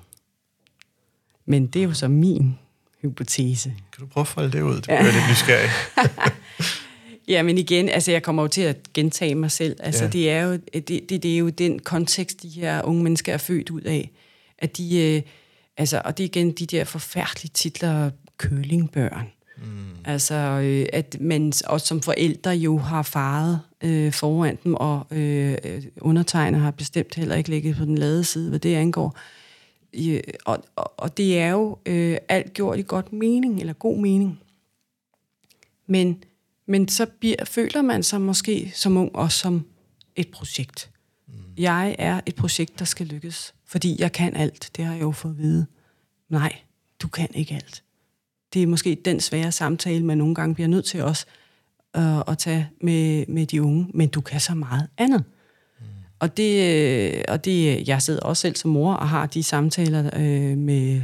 Men det er jo så min hypotese. Kan du prøve at folde det ud? Det bliver ja. lidt nysgerrig. ja, men igen, altså jeg kommer jo til at gentage mig selv. Altså ja. det, er jo, det, det, det er jo den kontekst, de her unge mennesker er født ud af. At de, øh, altså, og det er igen de der forfærdelige titler, kølingbørn. Mm. Altså, øh, at man også som forældre jo har faret øh, foran dem, og øh, undertegner har bestemt heller ikke ligget på den lade side, hvad det angår. Øh, og, og, og det er jo øh, alt gjort i godt mening, eller god mening. Men, men så bliver, føler man sig måske som ung også som et projekt. Mm. Jeg er et projekt, der skal lykkes, fordi jeg kan alt. Det har jeg jo fået at vide. Nej, du kan ikke alt. Det er måske den svære samtale, man nogle gange bliver nødt til også øh, at tage med, med de unge, men du kan så meget andet. Og det, og det, jeg sidder også selv som mor og har de samtaler øh, med,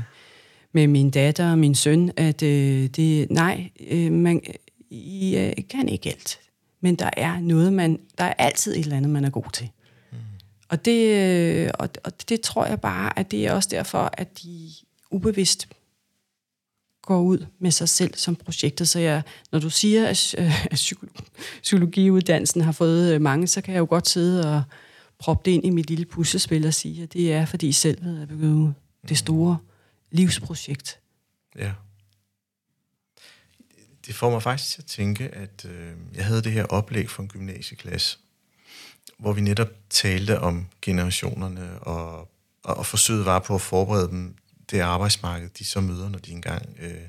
med min datter og min søn, at øh, det, nej, øh, man, I øh, kan ikke alt. Men der er noget, man, der er altid et eller andet, man er god til. Mm. Og, det, øh, og, og det tror jeg bare, at det er også derfor, at de ubevidst går ud med sig selv som projektet. Så jeg, når du siger, at, at psykologiuddannelsen har fået øh, mange, så kan jeg jo godt sidde og proppe det ind i mit lille puslespil og sige, at det er, fordi selvet er begyndt det store livsprojekt. Ja. Det får mig faktisk til at tænke, at øh, jeg havde det her oplæg for en gymnasieklasse, hvor vi netop talte om generationerne, og, og, og forsøget var på at forberede dem det arbejdsmarked, de så møder, når de engang øh,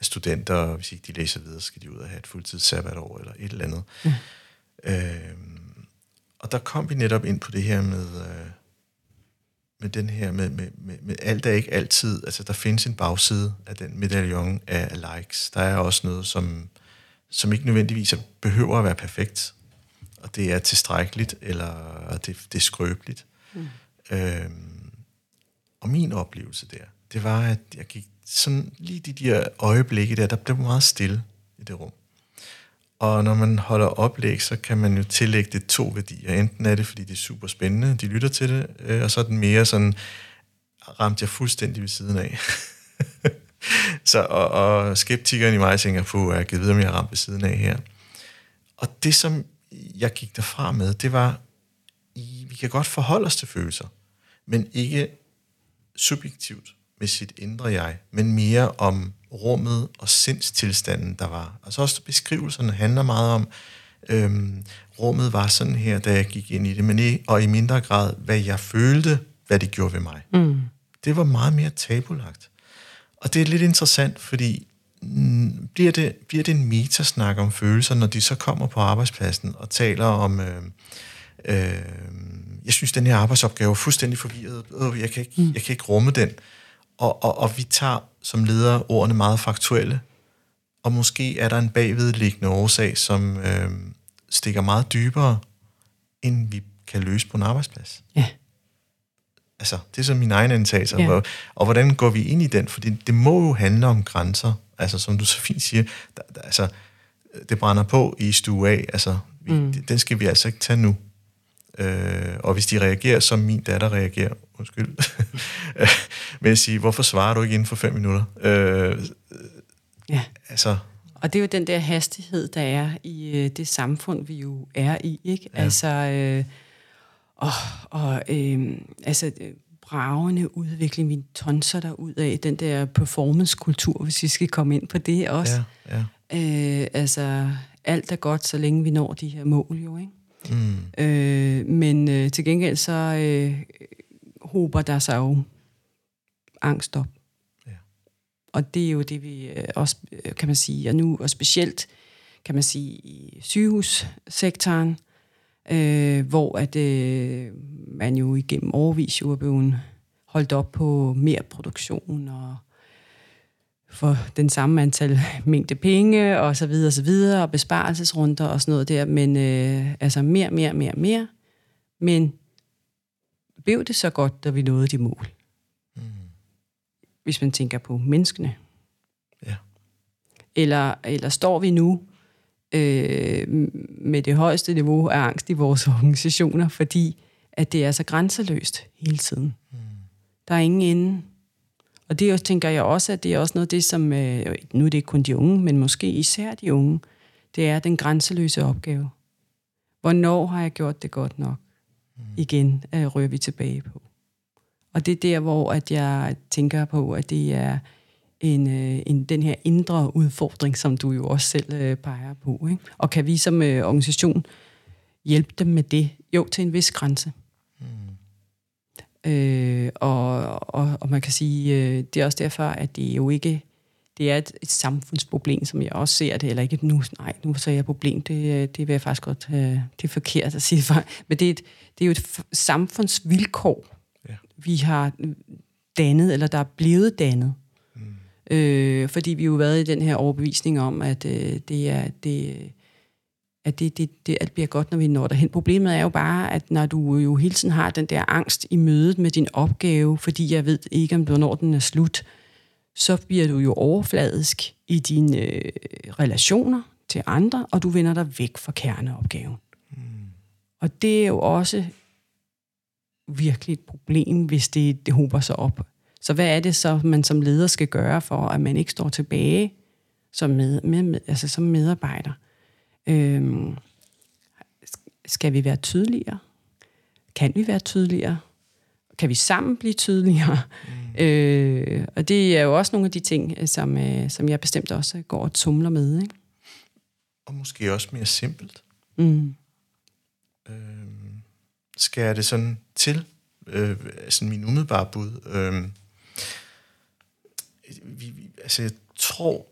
er studenter, og hvis ikke de læser videre, skal de ud og have et fuldtids sabbatår eller et eller andet. Mm. Øh, og der kom vi netop ind på det her med, øh, med den her, med, med, med, med alt er ikke altid, altså der findes en bagside af den medaljon af, af likes. Der er også noget, som, som ikke nødvendigvis behøver at være perfekt, og det er tilstrækkeligt, eller det, det er skrøbeligt. Mm. Øhm, og min oplevelse der, det var, at jeg gik sådan lige de der øjeblikke der, der blev meget stille i det rum. Og når man holder oplæg, så kan man jo tillægge det to værdier. Enten er det, fordi det er super spændende, de lytter til det, øh, og så er den mere sådan, ramt jeg fuldstændig ved siden af. så, og, og skeptikeren i mig tænker på, jeg givet videre, om jeg har ramt ved siden af her. Og det, som jeg gik derfra med, det var, vi kan godt forholde os til følelser, men ikke subjektivt med sit indre jeg, men mere om rummet og sindstilstanden, der var. Altså også beskrivelserne handler meget om, øhm, rummet var sådan her, da jeg gik ind i det, men i, og i mindre grad, hvad jeg følte, hvad det gjorde ved mig. Mm. Det var meget mere tabulagt. Og det er lidt interessant, fordi bliver, det, bliver det en metasnak om følelser, når de så kommer på arbejdspladsen og taler om... Øh, øh, jeg synes, den her arbejdsopgave er fuldstændig forvirret. Øh, jeg, kan ikke, mm. jeg kan ikke rumme den. Og, og, og vi tager som ledere ordene meget faktuelle, og måske er der en bagvedliggende årsag, som øh, stikker meget dybere, end vi kan løse på en arbejdsplads. Ja. Altså, det er så min egen antagelse. Ja. Og, og hvordan går vi ind i den? Fordi det må jo handle om grænser. Altså, som du så fint siger, der, der, altså, det brænder på i stue af. Altså, vi, mm. den skal vi altså ikke tage nu. Øh, og hvis de reagerer, som min datter reagerer, undskyld, med at sige, hvorfor svarer du ikke inden for fem minutter? Øh, ja. altså, Og det er jo den der hastighed, der er i øh, det samfund, vi jo er i, ikke? Ja. Altså, øh, og, og øh, altså, øh, bravende udvikling, vi tonser der ud af, den der performance-kultur, hvis vi skal komme ind på det også. ja, ja. Øh, altså, alt er godt, så længe vi når de her mål, jo, ikke? Mm. Øh, men øh, til gengæld så øh, hober der sig jo angst op. Ja. Og det er jo det, vi øh, også, øh, kan man sige, og nu og specielt, kan man sige, i sygehussektoren, øh, hvor at øh, man jo igennem overvis jo er blevet holdt op på mere produktion og for den samme antal mængde penge og så videre og så videre og besparelsesrunder og sådan noget der, men øh, altså mere, mere, mere, mere. Men blev det så godt, da vi nåede de mål? Mm. Hvis man tænker på menneskene. Ja. Eller, eller står vi nu øh, med det højeste niveau af angst i vores organisationer, fordi at det er så grænseløst hele tiden. Mm. Der er ingen ende. Og det også, tænker jeg også, at det er også noget af det, som, øh, nu er det ikke kun de unge, men måske især de unge, det er den grænseløse opgave. Hvornår har jeg gjort det godt nok? Mm. Igen øh, rører vi tilbage på. Og det er der, hvor at jeg tænker på, at det er en, øh, en, den her indre udfordring, som du jo også selv øh, peger på. Ikke? Og kan vi som øh, organisation hjælpe dem med det? Jo, til en vis grænse. Øh, og, og, og man kan sige, øh, det er også derfor, at det jo ikke det er et, et samfundsproblem, som jeg også ser det, eller ikke nu, nej, nu så jeg et problem, det, det vil jeg faktisk godt, øh, det er forkert at sige, men det er, et, det er jo et samfundsvilkår, Ja. vi har dannet, eller der er blevet dannet. Øh, fordi vi jo har været i den her overbevisning om, at øh, det er, det, at det, det, det alt bliver godt, når vi når derhen. Problemet er jo bare, at når du jo hele tiden har den der angst i mødet med din opgave, fordi jeg ved ikke, om hvornår den er slut, så bliver du jo overfladisk i dine øh, relationer til andre, og du vender dig væk fra kerneopgaven. Mm. Og det er jo også virkelig et problem, hvis det, det hober sig op. Så hvad er det så, man som leder skal gøre for, at man ikke står tilbage som, med, med, altså som medarbejder? Øhm, skal vi være tydeligere? Kan vi være tydeligere? Kan vi sammen blive tydeligere? Mm. Øh, og det er jo også nogle af de ting, som, øh, som jeg bestemt også går og tumler med. Ikke? Og måske også mere simpelt. Mm. Øh, skal det sådan til? Øh, sådan min umiddelbare bud. Øh, vi, vi, altså jeg tror,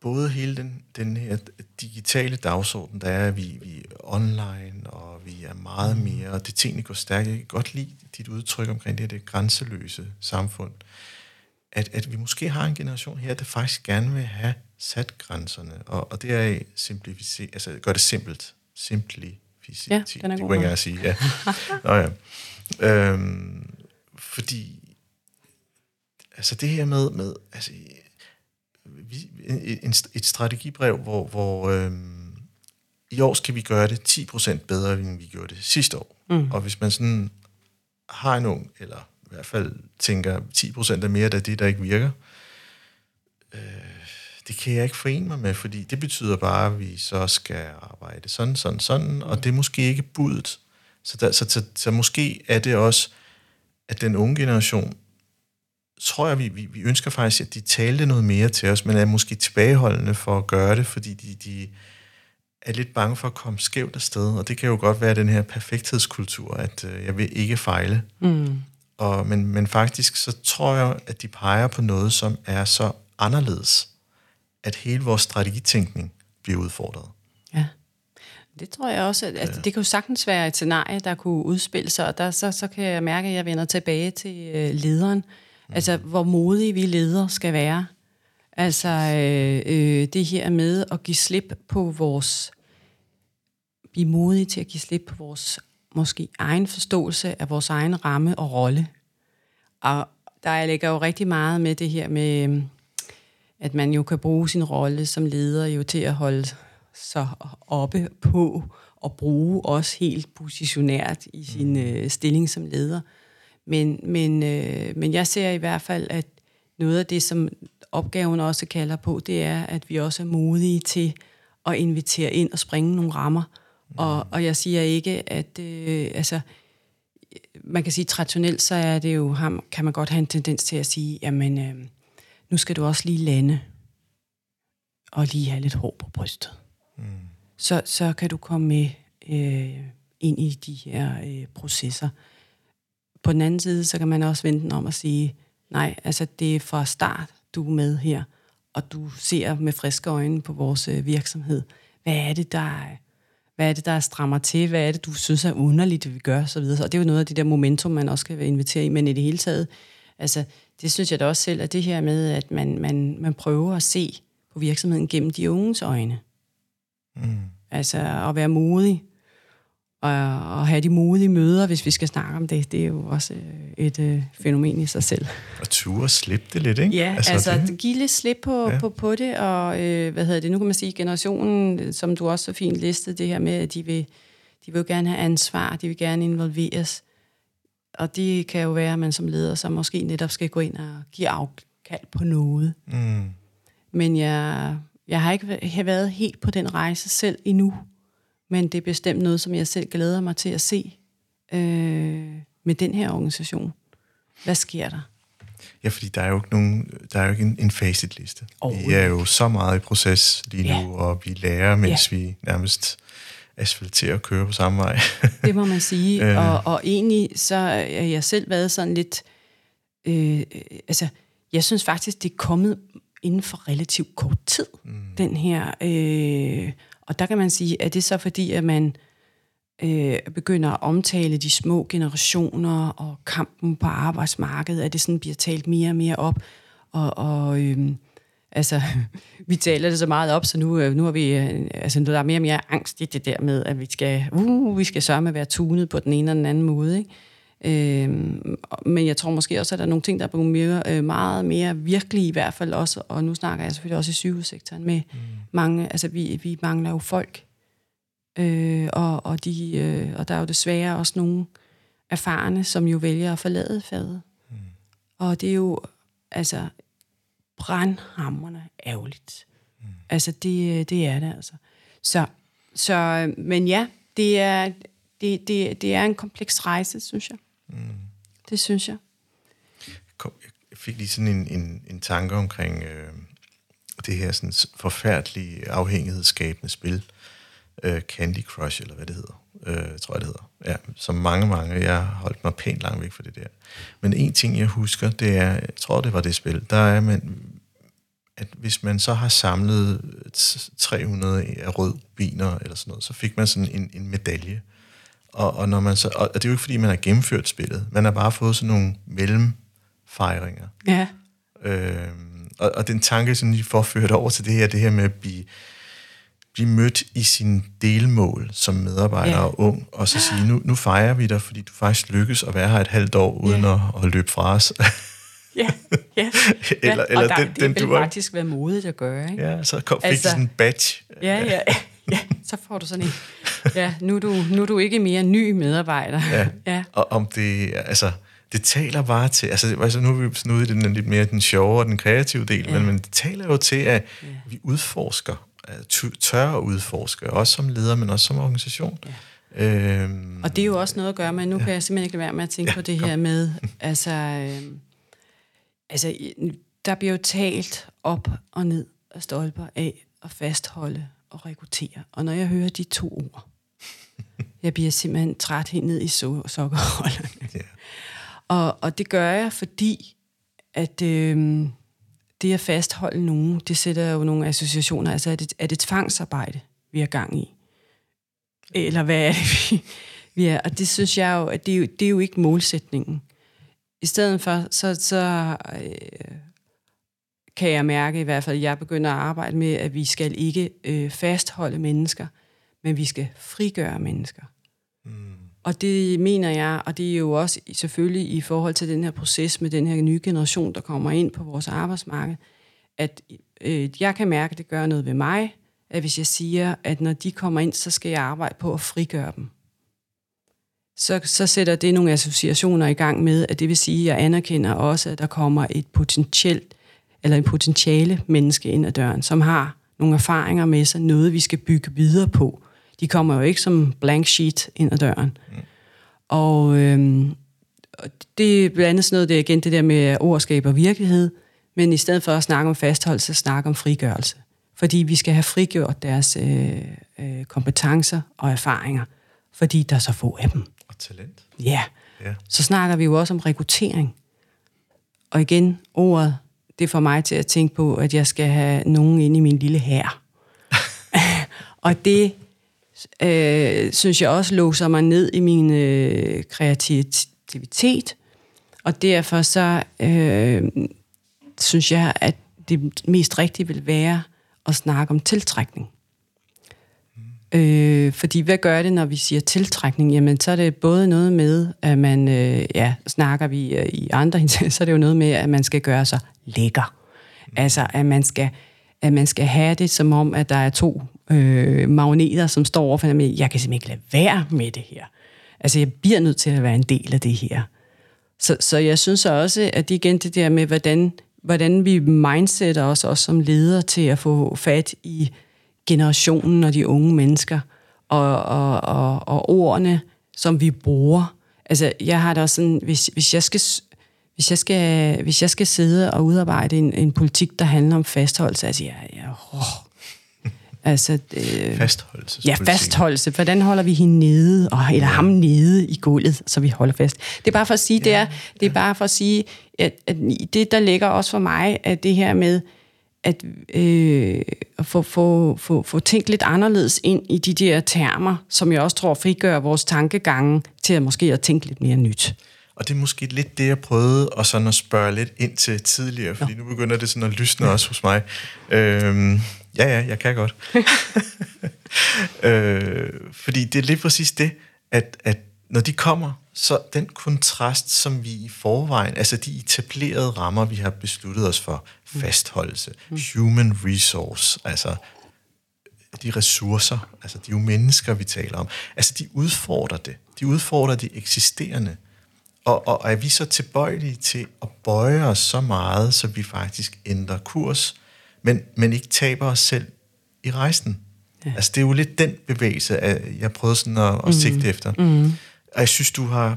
både hele den, den her digitale dagsorden, der er, at vi, vi er online, og vi er meget mere, og det tingene går stærkt. Jeg kan godt lide dit udtryk omkring det her det grænseløse samfund. At, at vi måske har en generation her, der faktisk gerne vil have sat grænserne, og, og det er simplificere, altså gøre det simpelt. Simplificere. Ja, den er det god kunne jeg ikke sige, ja. Nå ja. Øhm, fordi, altså det her med, med altså, vi, en, et strategibrev, hvor, hvor øhm, i år skal vi gøre det 10% bedre, end vi gjorde det sidste år. Mm. Og hvis man sådan har en ung, eller i hvert fald tænker 10% er mere af det, der ikke virker, øh, det kan jeg ikke forene mig med, fordi det betyder bare, at vi så skal arbejde sådan, sådan, sådan, og det er måske ikke budet. Så, der, så, så, så måske er det også, at den unge generation tror jeg, vi, vi, vi ønsker faktisk, at de talte noget mere til os, men er måske tilbageholdende for at gøre det, fordi de, de er lidt bange for at komme skævt afsted. Og det kan jo godt være den her perfekthedskultur, at øh, jeg vil ikke fejle. Mm. Og, men, men faktisk så tror jeg, at de peger på noget, som er så anderledes, at hele vores strategitænkning bliver udfordret. Ja. Det tror jeg også, at, at det kan jo sagtens være et scenarie, der kunne udspille sig, og der, så, så kan jeg mærke, at jeg vender tilbage til øh, lederen. Mm. Altså, hvor modige vi ledere skal være. Altså øh, øh, det her med at give slip på vores, blive modige til at give slip på vores måske egen forståelse af vores egen ramme og rolle. Og der ligger jo rigtig meget med det her med, at man jo kan bruge sin rolle som leder jo til at holde sig oppe på og bruge også helt positionært i sin øh, stilling som leder. Men, men, øh, men jeg ser i hvert fald, at noget af det, som opgaven også kalder på, det er, at vi også er modige til at invitere ind og springe nogle rammer. Mm. Og, og jeg siger ikke, at øh, altså, man kan sige traditionelt, så er det jo, ham, kan man godt have en tendens til at sige, jamen, øh, nu skal du også lige lande, og lige have lidt hår på brystet. Mm. Så, så kan du komme med øh, ind i de her øh, processer. På den anden side, så kan man også vente om at sige, nej, altså det er fra start, du er med her, og du ser med friske øjne på vores øh, virksomhed. Hvad er det, der er, hvad er det, der strammer til? Hvad er det, du synes er underligt, at vi gør? Så, videre. og det er jo noget af det der momentum, man også skal invitere i, men i det hele taget, altså, det synes jeg da også selv, at det her med, at man, man, man prøver at se på virksomheden gennem de unges øjne. Mm. Altså at være modig, og, og have de modige møder, hvis vi skal snakke om det, det er jo også øh, et øh, fænomen i sig selv. Og ture slippe det lidt, ikke? Ja, altså, altså det. give lidt slip på, ja. på, på det, og øh, hvad hedder det, nu kan man sige, generationen, som du også så fint listede, det her med, at de vil, de vil jo gerne have ansvar, de vil gerne involveres, og det kan jo være, at man som leder så måske netop skal gå ind og give afkald på noget. Mm. Men jeg, jeg har ikke været helt på den rejse selv endnu, men det er bestemt noget, som jeg selv glæder mig til at se øh, med den her organisation. Hvad sker der? Ja, fordi der er jo ikke, nogen, der er jo ikke en, en facitliste. Vi er jo så meget i proces lige nu, ja. og vi lærer, mens ja. vi nærmest asfalterer og kører på samme vej. det må man sige. Øh. og, og egentlig så er jeg selv været sådan lidt... Øh, altså, jeg synes faktisk, det er kommet inden for relativt kort tid, mm. den her... Øh, og der kan man sige, at det så fordi, at man øh, begynder at omtale de små generationer og kampen på arbejdsmarkedet, at det sådan bliver talt mere og mere op. Og, og øh, altså, vi taler det så meget op, så nu, øh, nu har vi, øh, altså, der er mere og mere angst i det der med, at vi skal, uh, vi skal sørge med at være tunet på den ene eller den anden måde. Ikke? Øh, men jeg tror måske også, at der er nogle ting, der er blevet mere, øh, meget mere virkelige i hvert fald også, og nu snakker jeg selvfølgelig også i sygehussektoren med mm. mange, altså vi, vi mangler jo folk, øh, og, og, de, øh, og der er jo desværre også nogle erfarne, som jo vælger at forlade fadet. Mm. Og det er jo altså brandhammerne ærgerligt. Mm. Altså det, det er det altså. Så, så, men ja, det er, det, det, det er en kompleks rejse, synes jeg. Mm. Det synes jeg. Jeg fik lige sådan en, en, en tanke omkring øh, det her sådan forfærdelige afhængighedsskabende spil, øh, Candy Crush, eller hvad det hedder, øh, tror jeg det hedder. Ja, som mange, mange, jeg har holdt mig pænt langt væk fra det der. Men en ting, jeg husker, det er, jeg tror, det var det spil, der er man, at hvis man så har samlet øh, 300 af rød biner eller sådan noget, så fik man sådan en, en medalje. Og, og, når man så, og det er jo ikke, fordi man har gennemført spillet. Man har bare fået sådan nogle mellemfejringer. Ja. Øhm, og, og den tanke, som de får ført over til det her, det her med at blive, blive mødt i sin delmål som medarbejder ja. og ung, og så sige, nu, nu fejrer vi dig, fordi du faktisk lykkes at være her et halvt år, uden ja. at, at løbe fra os. ja, ja. eller, eller og der, den, det den, du faktisk være modigt at gøre, ikke? Ja, så kom, fik altså, sådan en badge. Ja, ja, ja, så får du sådan en, ja, nu er du, nu er du ikke mere ny medarbejder. Ja, ja. og om det, altså, det taler bare til, altså, altså nu er vi sådan ude i den lidt mere den sjove og den kreative del, ja. men, men det taler jo til, at ja. vi udforsker, tør at udforske, også som leder, men også som organisation. Ja. Øhm, og det er jo også noget at gøre med, nu ja. kan jeg simpelthen ikke lade være med at tænke ja, på det kom. her med, altså, øhm, altså, der bliver jo talt op og ned af stolper af at fastholde og rekruttere. Og når jeg hører de to ord, jeg bliver simpelthen træt helt ned i so- sokkerholderne. Yeah. Og, og det gør jeg, fordi at øh, det at fastholde nogen, det sætter jo nogle associationer. Altså er det, er det tvangsarbejde, vi er gang i? Eller hvad er det, vi, vi er? Og det synes jeg jo, at det er jo, det er jo ikke målsætningen. I stedet for, så, så øh, kan jeg mærke i hvert fald, at jeg begynder at arbejde med, at vi skal ikke øh, fastholde mennesker, men vi skal frigøre mennesker. Mm. Og det mener jeg, og det er jo også selvfølgelig i forhold til den her proces med den her nye generation, der kommer ind på vores arbejdsmarked, at øh, jeg kan mærke, at det gør noget ved mig, at hvis jeg siger, at når de kommer ind, så skal jeg arbejde på at frigøre dem. Så, så sætter det nogle associationer i gang med, at det vil sige, at jeg anerkender også, at der kommer et potentielt, eller en potentiale menneske ind ad døren, som har nogle erfaringer med sig, noget vi skal bygge videre på. De kommer jo ikke som blank sheet ind ad døren. Mm. Og øhm, det er blandt andet sådan noget, det er igen det der med ordskab og virkelighed, men i stedet for at snakke om fastholdelse, snakke om frigørelse. Fordi vi skal have frigjort deres øh, øh, kompetencer og erfaringer, fordi der er så få af dem. Og talent. Ja. ja. Så snakker vi jo også om rekruttering. Og igen, ordet, det får mig til at tænke på, at jeg skal have nogen ind i min lille hær. og det øh, synes jeg også låser mig ned i min øh, kreativitet. Og derfor så øh, synes jeg, at det mest rigtige vil være at snakke om tiltrækning. Øh, fordi hvad gør det, når vi siger tiltrækning? Jamen, så er det både noget med, at man, øh, ja, snakker vi øh, i andre, så er det jo noget med, at man skal gøre sig lækker. Altså, at man skal at man skal have det som om, at der er to øh, magneter, som står overfor mig. Jeg kan simpelthen ikke lade være med det her. Altså, jeg bliver nødt til at være en del af det her. Så, så jeg synes også, at det igen det der med, hvordan, hvordan vi mindsetter os også som ledere til at få fat i generationen og de unge mennesker, og, og, og, og ordene, som vi bruger. Altså, jeg har da også sådan, hvis, hvis jeg skal hvis jeg skal, hvis jeg skal sidde og udarbejde en, en politik, der handler om fastholdelse, altså jeg, jeg oh, Altså, øh, fastholdelse. Ja, fastholdelse. Hvordan holder vi hende nede, og, eller ja. ham nede i gulvet, så vi holder fast? Det er bare for at sige, ja, det er, det er ja. bare for at sige, at, at det, der ligger også for mig, at det her med, at øh, få, få, få, få tænkt lidt anderledes ind i de der termer, som jeg også tror frigør vores tankegange til at måske at tænke lidt mere nyt. Og det er måske lidt det, jeg prøvede og sådan at spørge lidt ind til tidligere, fordi Nå. nu begynder det sådan at lysne også hos mig. Øhm, ja, ja, jeg kan godt. øh, fordi det er lige præcis det, at, at når de kommer, så den kontrast, som vi i forvejen, altså de etablerede rammer, vi har besluttet os for, mm. fastholdelse, mm. human resource, altså de ressourcer, altså de jo mennesker, vi taler om, altså de udfordrer det. De udfordrer de eksisterende. Og, og er vi så tilbøjelige til at bøje os så meget, så vi faktisk ændrer kurs, men, men ikke taber os selv i rejsen? Ja. Altså det er jo lidt den bevægelse, jeg prøvede sådan at, at mm. sigte efter. Mm. Og jeg synes, du har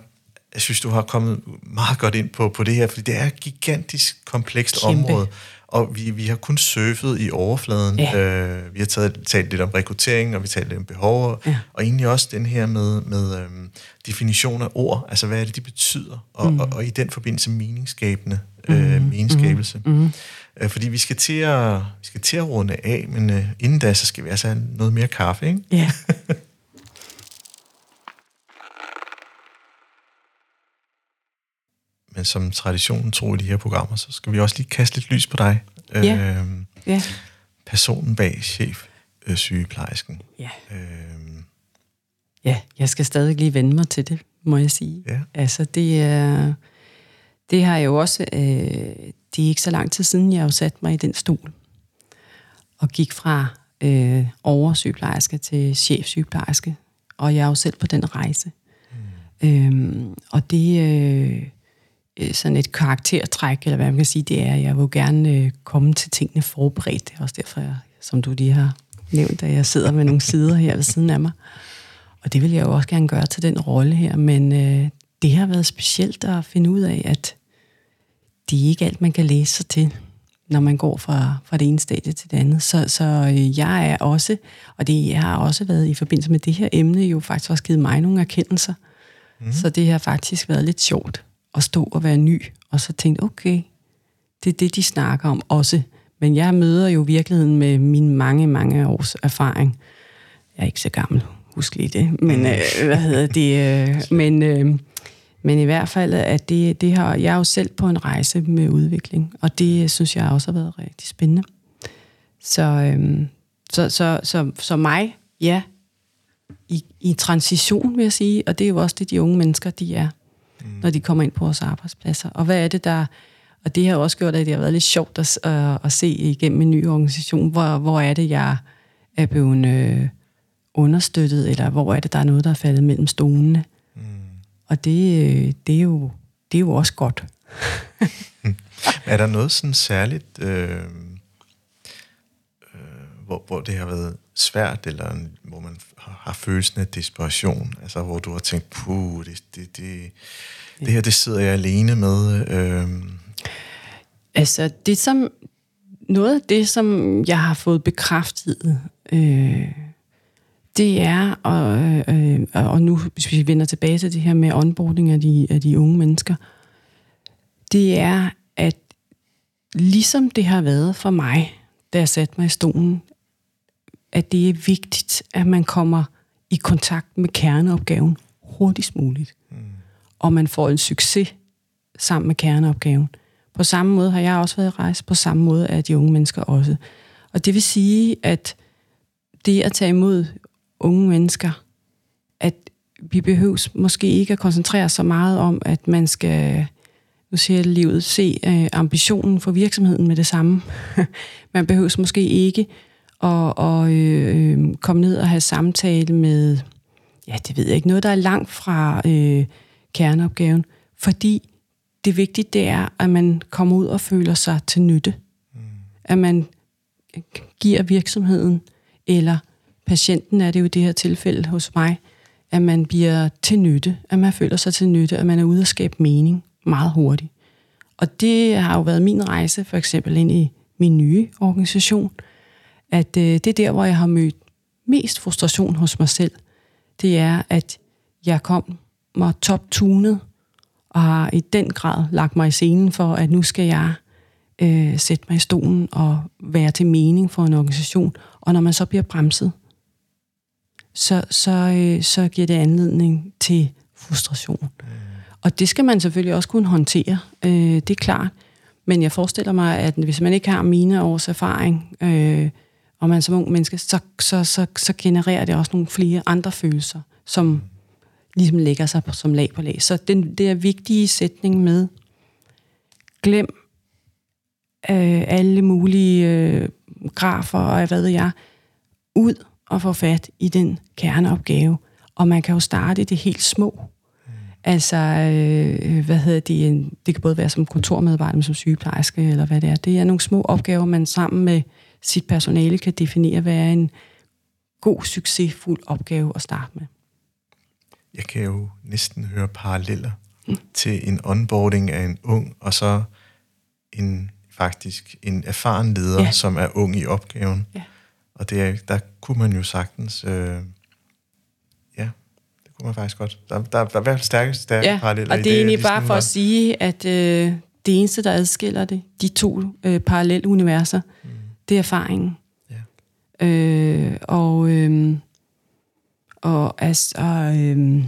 jeg synes, du har kommet meget godt ind på, på det her, fordi det er et gigantisk komplekst Kæmpe. område og vi, vi har kun surfet i overfladen. Ja. Øh, vi har taget, talt lidt om rekruttering, og vi har talt lidt om behov, ja. og egentlig også den her med, med øhm, definition af ord, altså hvad er det, de betyder, og, mm. og, og i den forbindelse meningsskabende, øh, mm. meningsskabelse. Mm. Mm. Øh, fordi vi skal, til at, vi skal til at runde af, men øh, inden da, så skal vi altså have noget mere kaffe, ikke? Ja. men som traditionen tror i de her programmer, så skal vi også lige kaste lidt lys på dig. Ja. Øh, ja. Personen bag chef øh, sygeplejersken. Ja. Øh, ja, jeg skal stadig lige vende mig til det, må jeg sige. Ja. Altså, det er... Det har jeg jo også... Øh, det er ikke så lang tid siden, jeg har sat mig i den stol. Og gik fra øh, oversygeplejerske til chefsygeplejerske. Og jeg er jo selv på den rejse. Mm. Øhm, og det... Øh, øh, sådan et karaktertræk, eller hvad man kan sige, det er, jeg vil gerne øh, komme til tingene forberedt. Det er også derfor, jeg, som du lige har nævnt, at jeg sidder med nogle sider her ved siden af mig. Og det vil jeg jo også gerne gøre til den rolle her, men øh, det har været specielt at finde ud af, at det er ikke alt, man kan læse sig til, når man går fra, fra det ene stadie til det andet. Så, så øh, jeg er også, og det jeg har også været i forbindelse med det her emne, jo faktisk også givet mig nogle erkendelser. Mm. Så det har faktisk været lidt sjovt at stå og være ny, og så tænkte, okay, det er det, de snakker om også. Men jeg møder jo virkeligheden med min mange, mange års erfaring. Jeg er ikke så gammel, husk lige det. Men mm. øh, hvad hedder det? Øh, men, øh, Men i hvert fald, at det, det har, jeg er jo selv på en rejse med udvikling, og det synes jeg også har været rigtig spændende. Så, øhm, så, så, så, så mig, ja, i, i transition, vil jeg sige, og det er jo også det, de unge mennesker, de er, mm. når de kommer ind på vores arbejdspladser. Og hvad er det, der... Og det har også gjort, at det har været lidt sjovt at, at, at se igennem en ny organisation, hvor, hvor er det, jeg er blevet øh, understøttet, eller hvor er det, der er noget, der er faldet mellem stolene. Mm. Og det, øh, det, er jo, det er jo også godt. er der noget sådan særligt, øh, øh, hvor, hvor det har været svært, eller hvor man har følelsen af desperation, altså hvor du har tænkt, puh, det, det, det, det her, det sidder jeg alene med. Øh. Altså, det som, noget af det, som jeg har fået bekræftet, øh, det er, og, øh, og nu hvis vi vender tilbage til det her med onboarding af de, af de unge mennesker, det er, at ligesom det har været for mig, da jeg satte mig i stolen, at det er vigtigt, at man kommer i kontakt med kerneopgaven hurtigst muligt. Mm. Og man får en succes sammen med kerneopgaven. På samme måde har jeg også været i rejse, på samme måde er de unge mennesker også. Og det vil sige, at det at tage imod unge mennesker, at vi behøves måske ikke at koncentrere så meget om, at man skal, nu siger jeg livet, se uh, ambitionen for virksomheden med det samme. man behøves måske ikke at, og, øh, komme ned og have samtale med, ja, det ved jeg ikke, noget, der er langt fra øh, kerneopgaven, fordi det vigtige, det er, at man kommer ud og føler sig til nytte. Mm. At man giver virksomheden, eller patienten er det jo i det her tilfælde hos mig, at man bliver til nytte, at man føler sig til nytte, at man er ude og skabe mening meget hurtigt. Og det har jo været min rejse, for eksempel ind i min nye organisation, at øh, det er der, hvor jeg har mødt mest frustration hos mig selv. Det er, at jeg kom mig top-tunet, og har i den grad lagt mig i scenen for, at nu skal jeg øh, sætte mig i stolen og være til mening for en organisation. Og når man så bliver bremset, så, så, øh, så giver det anledning til frustration. Mm. Og det skal man selvfølgelig også kunne håndtere, øh, det er klart. Men jeg forestiller mig, at hvis man ikke har mine års erfaring, øh, og man som ung menneske, så, så, så, så genererer det også nogle flere andre følelser, som ligesom lægger sig på, som lag på lag. Så den, det er vigtige sætning med, glem øh, alle mulige øh, grafer og hvad ved jeg, ud og få fat i den kerneopgave. Og man kan jo starte i det helt små. Mm. Altså, øh, hvad hedder det, det kan både være som kontormedarbejder, som sygeplejerske, eller hvad det er. Det er nogle små opgaver, man sammen med sit personale kan definere, hvad er en god, succesfuld opgave at starte med. Jeg kan jo næsten høre paralleller mm. til en onboarding af en ung, og så en faktisk en erfaren leder, ja. som er ung i opgaven. Ja. Og det er, der kunne man jo sagtens... Øh, ja, det kunne man faktisk godt. Der, der, der er i hvert fald stærke, stærke ja, paralleller og det er egentlig bare for at sige, at øh, det eneste, der adskiller det, de to øh, parallelle universer, mm. Det er erfaringen. Ja. Øh, og, øh, og, altså, øh,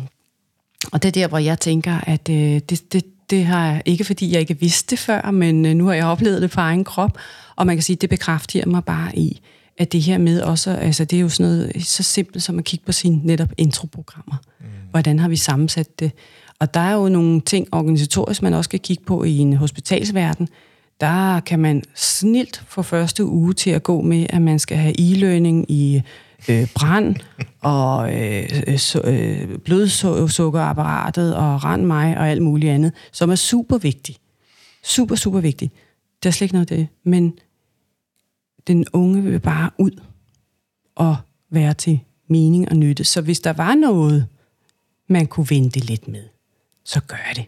og det er der, hvor jeg tænker, at øh, det, det, det har jeg, ikke fordi jeg ikke vidste det før, men øh, nu har jeg oplevet det på egen krop, og man kan sige, det bekræfter mig bare i, at det her med også, altså det er jo sådan noget så simpelt som at kigge på sine netop introprogrammer. Mm. Hvordan har vi sammensat det? Og der er jo nogle ting organisatorisk, man også skal kigge på i en hospitalsverden. Der kan man snilt få første uge til at gå med, at man skal have e-learning i øh, brand og øh, så, øh, blodsukkerapparatet og rand mig og alt muligt andet, som er super vigtigt. Super, super vigtigt. Der er slet ikke noget af det. Men den unge vil bare ud og være til mening og nytte. Så hvis der var noget, man kunne vente lidt med, så gør det.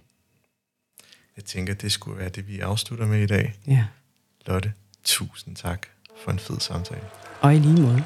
Jeg tænker, det skulle være det, vi afslutter med i dag. Ja. Lotte, tusind tak for en fed samtale. Og i lige måde.